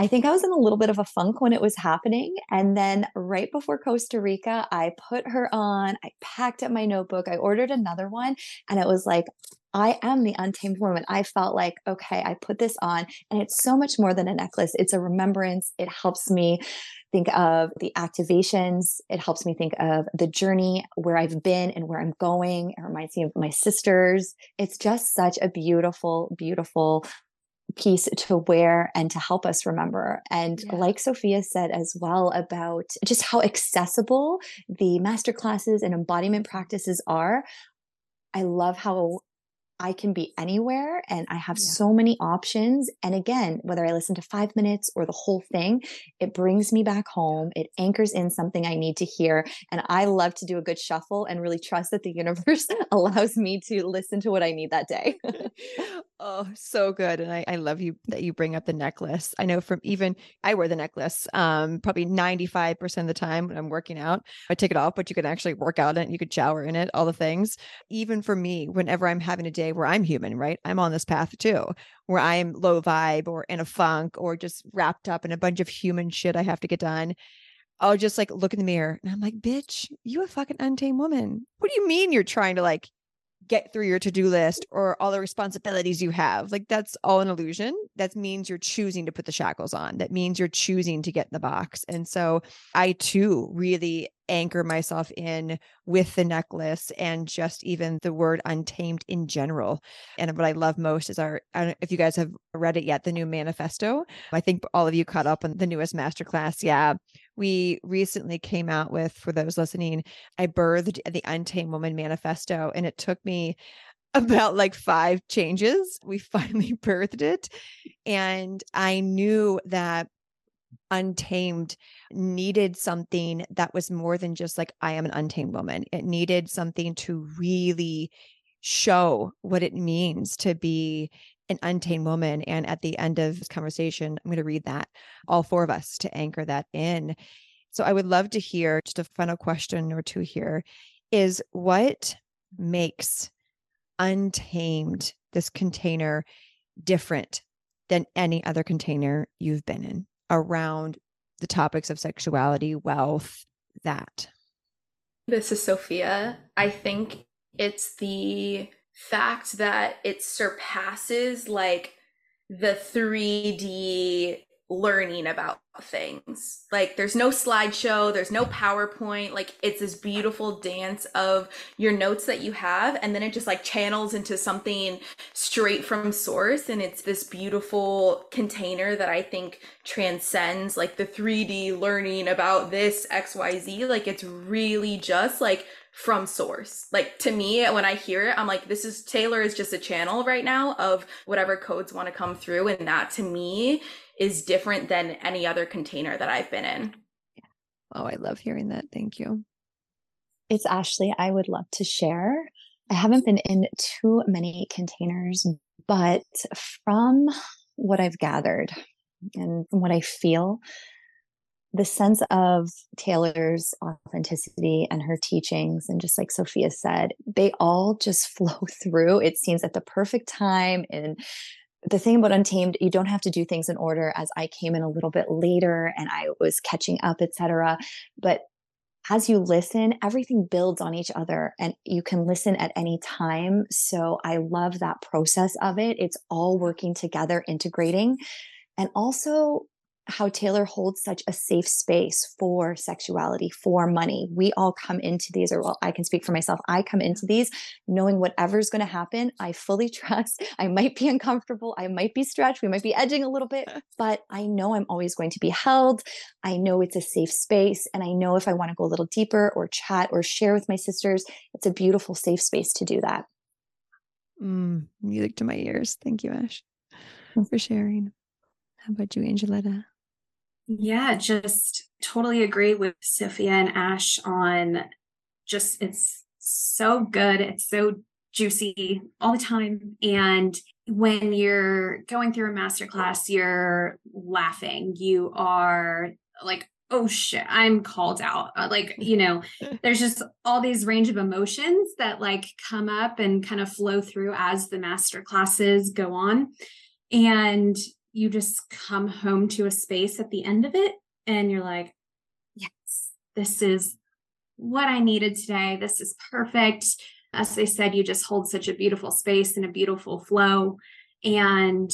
S4: I think I was in a little bit of a funk when it was happening. And then right before Costa Rica, I put her on, I packed up my notebook, I ordered another one, and it was like, I am the untamed woman. I felt like, okay, I put this on, and it's so much more than a necklace. It's a remembrance. It helps me think of the activations. It helps me think of the journey where I've been and where I'm going. It reminds me of my sisters. It's just such a beautiful, beautiful piece to wear and to help us remember. And yeah. like Sophia said as well about just how accessible the master classes and embodiment practices are. I love how I can be anywhere and I have yeah. so many options. And again, whether I listen to five minutes or the whole thing, it brings me back home. It anchors in something I need to hear. And I love to do a good shuffle and really trust that the universe allows me to listen to what I need that day.
S1: oh, so good. And I, I love you that you bring up the necklace. I know from even I wear the necklace um, probably 95% of the time when I'm working out. I take it off, but you can actually work out in it. You could shower in it, all the things. Even for me, whenever I'm having a day day where I'm human, right? I'm on this path too, where I'm low vibe or in a funk or just wrapped up in a bunch of human shit I have to get done. I'll just like look in the mirror and I'm like, bitch, you a fucking untamed woman. What do you mean you're trying to like get through your to-do list or all the responsibilities you have. Like that's all an illusion. That means you're choosing to put the shackles on. That means you're choosing to get in the box. And so I too really anchor myself in with the necklace and just even the word untamed in general. And what I love most is our, if you guys have read it yet, the new manifesto. I think all of you caught up on the newest masterclass. Yeah we recently came out with, for those listening, I birthed the Untamed Woman Manifesto, and it took me about like five changes. We finally birthed it. And I knew that Untamed needed something that was more than just like, I am an untamed woman. It needed something to really show what it means to be an untamed woman. And at the end of this conversation, I'm going to read that, all four of us to anchor that in. So I would love to hear just a final question or two here is what makes untamed this container different than any other container you've been in around the topics of sexuality, wealth, that?
S2: This is Sophia. I think it's the fact that it surpasses like the 3D learning about things. Like there's no slideshow, there's no PowerPoint, like it's this beautiful dance of your notes that you have and then it just like channels into something straight from source and it's this beautiful container that I think transcends like the 3D learning about this XYZ. Like it's really just like from source. Like to me, when I hear it, I'm like, this is Taylor is just a channel right now of whatever codes want to come through. And that to me is different than any other container that I've been in.
S1: Oh, I love hearing that. Thank you.
S4: It's Ashleigh. I would love to share. I haven't been in too many containers, but from what I've gathered and from what I feel, the sense of Taylor's authenticity and her teachings, and just like Sophia said, they all just flow through. It seems at the perfect time. And the thing about Untamed, you don't have to do things in order as I came in a little bit later and I was catching up, etc. But as you listen, everything builds on each other and you can listen at any time. So I love that process of it. It's all working together, integrating. And also, how Taylor holds such a safe space for sexuality, for money. We all come into these, or well, I can speak for myself. I come into these knowing whatever's going to happen, I fully trust. I might be uncomfortable. I might be stretched. We might be edging a little bit, but I know I'm always going to be held. I know it's a safe space. And I know if I want to go a little deeper or chat or share with my sisters, it's a beautiful, safe space to do that.
S1: Mm, music to my ears. Thank you, Ash, for sharing. How about you, Angoleta?
S3: Yeah, just totally agree with Sophia and Ash on just it's so good. It's so juicy all the time. And when you're going through a masterclass, you're laughing. You are like, oh shit, I'm called out. Uh, like, you know, there's just all these range of emotions that like come up and kind of flow through as the master classes go on. And you just come home to a space at the end of it and you're like, yes, this is what I needed today. This is perfect. As they said, you just hold such a beautiful space and a beautiful flow. And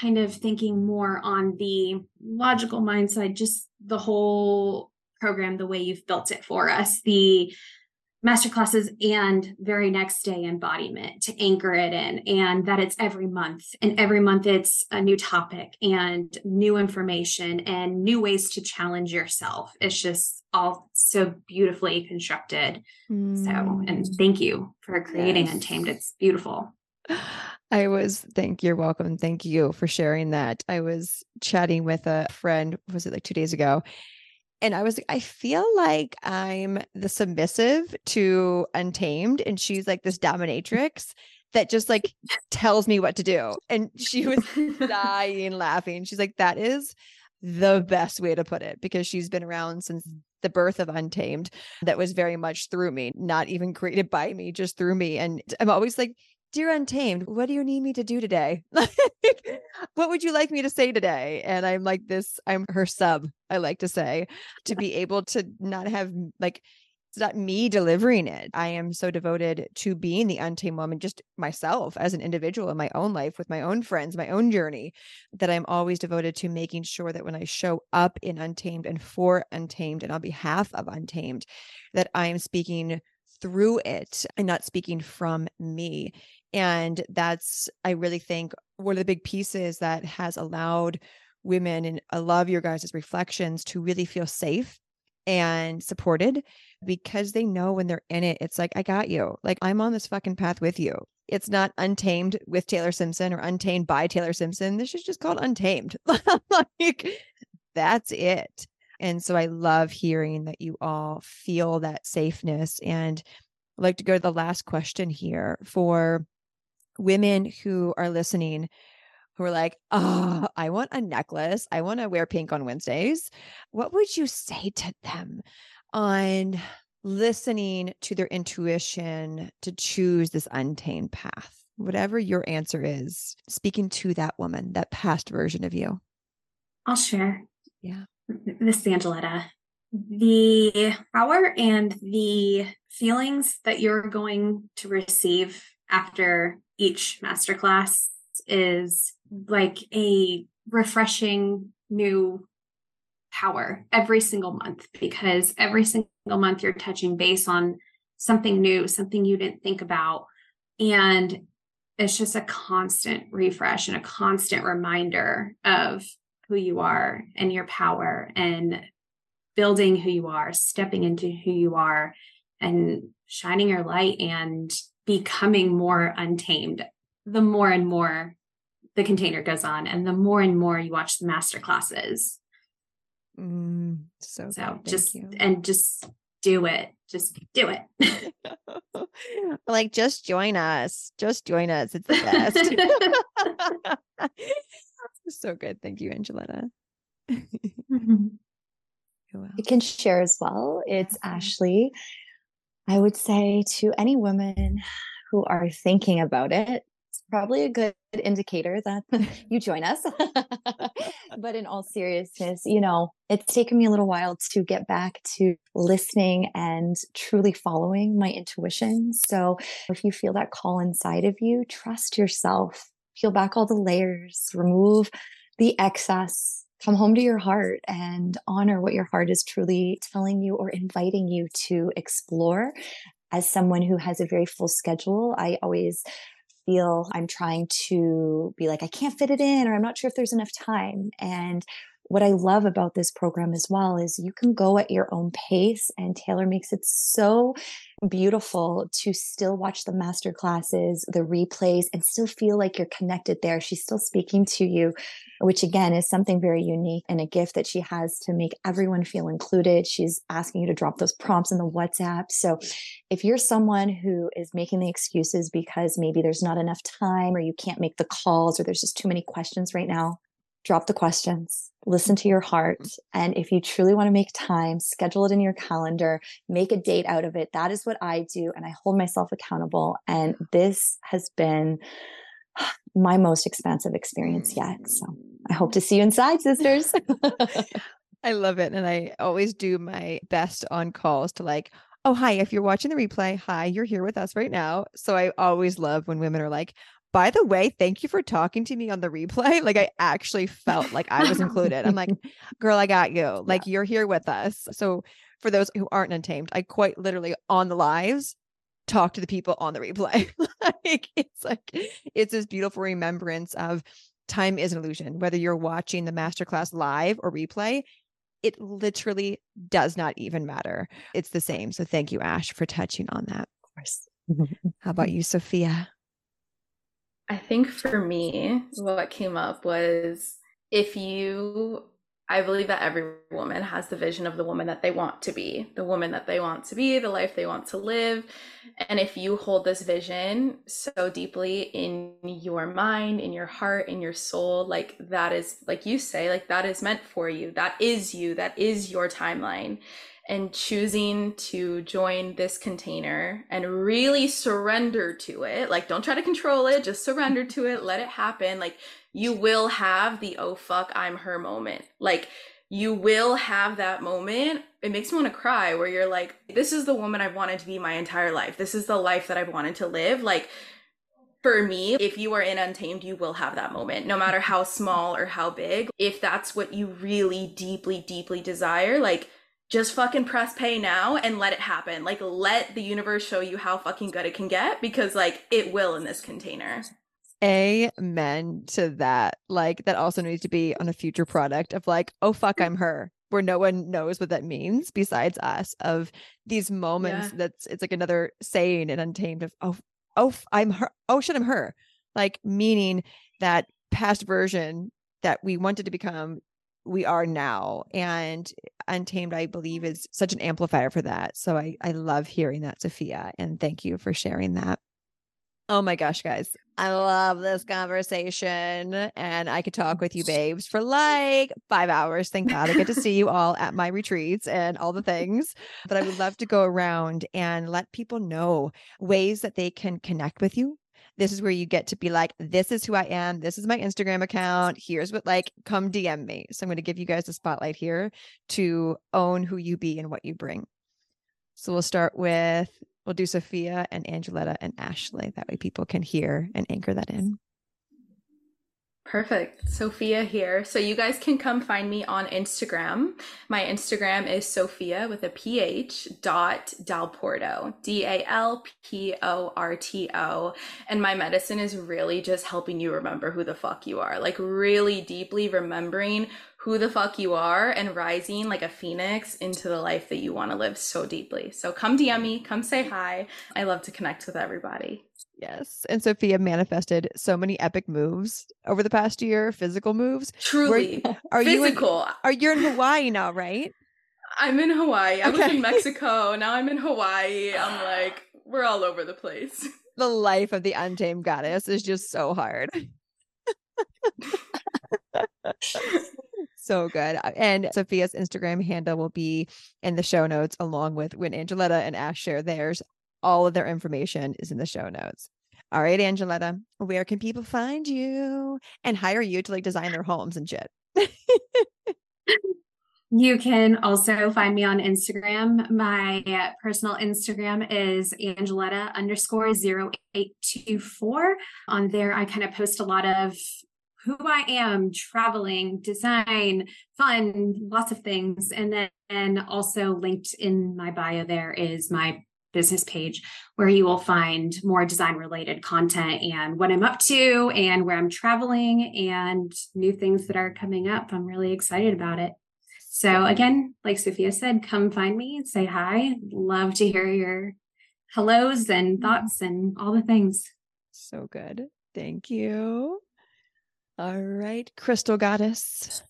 S3: kind of thinking more on the logical mind side, just the whole program, the way you've built it for us, the masterclasses and very next day embodiment to anchor it in and that it's every month and every month it's a new topic and new information and new ways to challenge yourself it's just all so beautifully constructed mm. so and thank you for creating yes. untamed it's beautiful
S1: I was, thank you're welcome. Thank you for sharing that. I was chatting with a friend, was it like two days ago? And I was like, I feel like I'm the submissive to Untamed, and she's like this dominatrix that just like tells me what to do. And she was dying laughing. She's like, that is the best way to put it because she's been around since the birth of Untamed. That was very much through me, not even created by me, just through me. And I'm always like, Dear Untamed, what do you need me to do today? what would you like me to say today? And I'm like this, I'm her sub, I like to say, to be able to not have like it's not me delivering it. I am so devoted to being the untamed woman, just myself as an individual in my own life with my own friends, my own journey, that I'm always devoted to making sure that when I show up in Untamed and for Untamed and on behalf of Untamed, that I am speaking through it and not speaking from me. And that's, I really think, one of the big pieces that has allowed women, and I love your guys' reflections, to really feel safe and supported because they know when they're in it, it's like, I got you. Like, I'm on this fucking path with you. It's not untamed with Taylor Simpson or untamed by Taylor Simpson. This is just called untamed. like, that's it. And so I love hearing that you all feel that safeness. And I'd like to go to the last question here for women who are listening who are like, oh, I want a necklace. I want to wear pink on Wednesdays. What would you say to them on listening to their intuition to choose this untamed path? Whatever your answer is, speaking to that woman, that past version of you.
S3: I'll share.
S1: Yeah.
S3: This is Angoleta. The power and the feelings that you're going to receive after each masterclass is like a refreshing new power every single month because every single month you're touching base on something new, something you didn't think about. And it's just a constant refresh and a constant reminder of who you are and your power and building who you are, stepping into who you are and shining your light and becoming more untamed the more and more the container goes on and the more and more you watch the master classes
S1: mm, so
S3: so just you. and just do it just do it
S1: like just join us just join us it's the best so good thank you angoleta
S4: mm-hmm. I can share as well. It's Ashleigh. I would say to any women who are thinking about it, it's probably a good indicator that you join us. but in all seriousness, you know, it's taken me a little while to get back to listening and truly following my intuition. So if you feel that call inside of you, trust yourself, peel back all the layers, remove the excess. Come home to your heart and honor what your heart is truly telling you or inviting you to explore as someone who has a very full schedule, I always feel I'm trying to be like, I can't fit it in, or I'm not sure if there's enough time. And what I love about this program as well is you can go at your own pace, and Taylor makes it so beautiful to still watch the master classes, the replays, and still feel like you're connected there. She's still speaking to you, which again is something very unique and a gift that she has to make everyone feel included. She's asking you to drop those prompts in the WhatsApp. So if you're someone who is making the excuses because maybe there's not enough time or you can't make the calls or there's just too many questions right now, drop the questions, listen to your heart. Mm-hmm. And if you truly want to make time, schedule it in your calendar, make a date out of it. That is what I do. And I hold myself accountable. And this has been my most expansive experience yet. So I hope to see you inside, sisters.
S1: I love it. And I always do my best on calls to like, oh, hi, if you're watching the replay, hi, you're here with us right now. So I always love when women are like, by the way, thank you for talking to me on the replay. Like I actually felt like I was included. I'm like, girl, I got you. Like you're here with us. So for those who aren't untamed, I quite literally on the lives talk to the people on the replay. like it's like it's this beautiful remembrance of time is an illusion. Whether you're watching the masterclass live or replay, it literally does not even matter. It's the same. So thank you, Ash, for touching on that. Of course. How about you, Sophia?
S2: I think for me, what came up was if you, I believe that every woman has the vision of the woman that they want to be, the woman that they want to be, the life they want to live. And if you hold this vision so deeply in your mind, in your heart, in your soul, like that is, like you say, like that is meant for you. That is you. That is your timeline and choosing to join this container and really surrender to it. Like, don't try to control it, just surrender to it, let it happen. Like, you will have the oh fuck, I'm her moment. Like, you will have that moment. It makes me want to cry where you're like, this is the woman I've wanted to be my entire life. This is the life that I've wanted to live. Like, for me, if you are in Untamed, you will have that moment, no matter how small or how big. If that's what you really deeply, deeply desire, like, just fucking press pay now and let it happen. Like let the universe show you how fucking good it can get because like it will in this container.
S1: Amen to that. Like that also needs to be on a future product of like, oh fuck, I'm her. Where no one knows what that means besides us of these moments yeah. that's it's like another saying and untamed of oh oh I'm her oh shit I'm her like meaning that past version that we wanted to become we are now and untamed i believe is such an amplifier for that. So i i love hearing that sophia and thank you for sharing that. Oh my gosh guys i love this conversation and i could talk with you babes for like five hours. Thank god i get to see you all at my retreats and all the things but i would love to go around and let people know ways that they can connect with you this is where you get to be like, this is who I am. This is my Instagram account. Here's what, like, come DM me. So I'm going to give you guys a spotlight here to own who you be and what you bring. So we'll start with, we'll do Sophia and Angoleta and Ashleigh. That way people can hear and anchor that in.
S2: Perfect. Sophia here. So you guys can come find me on Instagram. My Instagram is Sophia with a PH dot Dalporto, D A L P O R T O. And my medicine is really just helping you remember who the fuck you are, like really deeply remembering who the fuck you are and rising like a phoenix into the life that you want to live so deeply. So come DM me, come say hi. I love to connect with everybody.
S1: Yes. And Sophia manifested so many epic moves over the past year, physical moves.
S2: Truly.
S1: Where, are physical. you in, are you in Hawaii now, right?
S2: I'm in Hawaii. I okay. was in Mexico. Now I'm in Hawaii. I'm like, we're all over the place.
S1: The life of the untamed goddess is just so hard. so good. Uh, and Sophia's Instagram handle will be in the show notes, along with when Angoleta and Ash share theirs. All of their information is in the show notes. All right, Angoleta, where can people find you and hire you to like design their homes and shit?
S3: You can also find me on Instagram. My personal Instagram is angoleta underscore 0824. On there, I kind of post a lot of who I am, traveling, design, fun, lots of things. And then and also linked in my bio there is my business page where you will find more design related content and what I'm up to and where I'm traveling and new things that are coming up. I'm really excited about it. So again, like Sophia said, come find me and say hi. Love to hear your hellos and mm-hmm. thoughts and all the things.
S1: So good. Thank you. All right, Crystal Goddess.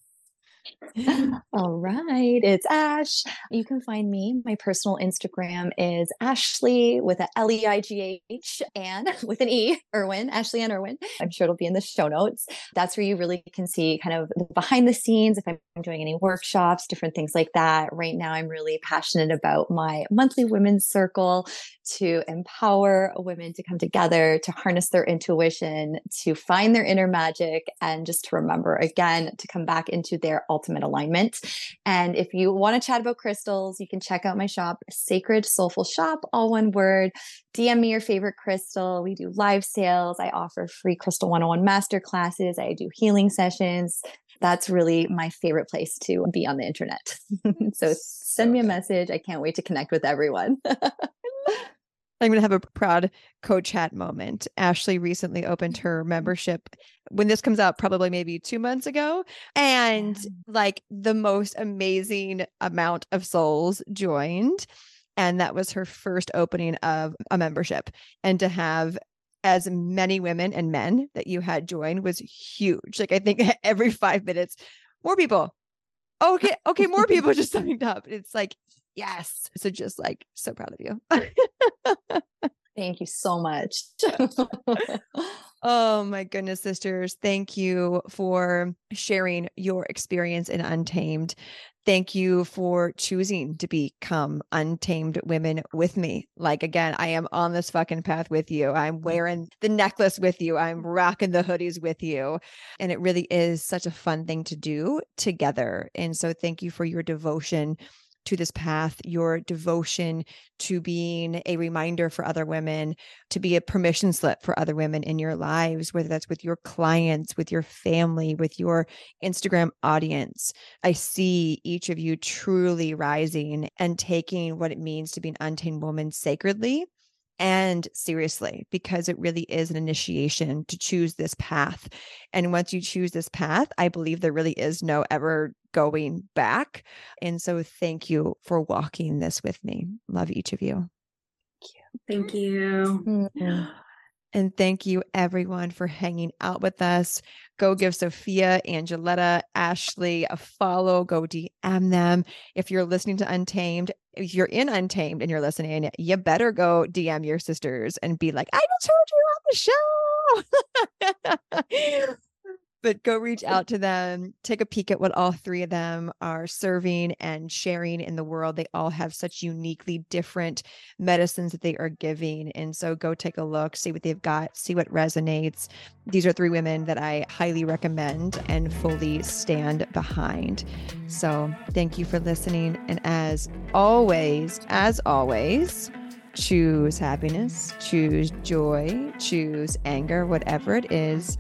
S4: All right, it's Ash. You can find me. My personal Instagram is Ashleigh with a L E I G H and with an E, Irwin, Ashleigh Anne Irwin. I'm sure it'll be in the show notes. That's where you really can see kind of behind the scenes if I'm doing any workshops, different things like that. Right now, I'm really passionate about my monthly women's circle to empower women to come together, to harness their intuition, to find their inner magic, and just to remember again to come back into their ultimate alignment. And if you want to chat about crystals, you can check out my shop, Sacred Soulful Shop, all one word. DM me your favorite crystal. We do live sales. I offer free Crystal 101 master classes. I do healing sessions. That's really my favorite place to be on the internet. so send me a message. I can't wait to connect with everyone.
S1: I'm going to have a proud coach hat moment. Ashleigh recently opened her mm-hmm. membership when this comes out, probably maybe two months ago. And like the most amazing amount of souls joined. And that was her first opening of a membership. And to have as many women and men that you had join was huge. Like I think every five minutes, more people. Okay, okay, more people just signed up. It's like Yes. So just like so proud of you.
S4: Thank you so much.
S1: oh my goodness, sisters. Thank you for sharing your experience in Untamed. Thank you for choosing to become untamed women with me. Like, again, I am on this fucking path with you. I'm wearing the necklace with you. I'm rocking the hoodies with you. And it really is such a fun thing to do together. And so, thank you for your devotion to this path, your devotion to being a reminder for other women, to be a permission slip for other women in your lives, whether that's with your clients, with your family, with your Instagram audience. I see each of you truly rising and taking what it means to be an untamed woman sacredly and seriously because it really is an initiation to choose this path. And once you choose this path, I believe there really is no ever going back. And so thank you for walking this with me. Love each of you.
S3: Thank you.
S1: Mm-hmm. And thank you everyone for hanging out with us. Go give Sophia, Angoleta, Ashleigh a follow. Go DM them. If you're listening to Untamed, if you're in Untamed and you're listening, you better go DM your sisters and be like, I just heard you on the show. but go reach out to them, take a peek at what all three of them are serving and sharing in the world. They all have such uniquely different medicines that they are giving. And so go take a look, see what they've got, see what resonates. These are three women that I highly recommend and fully stand behind. So thank you for listening. And as always, as always, choose happiness, choose joy, choose anger, whatever it is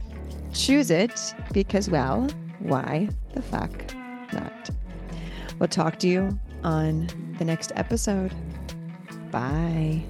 S1: choose it because, well, why the fuck not? We'll talk to you on the next episode. Bye.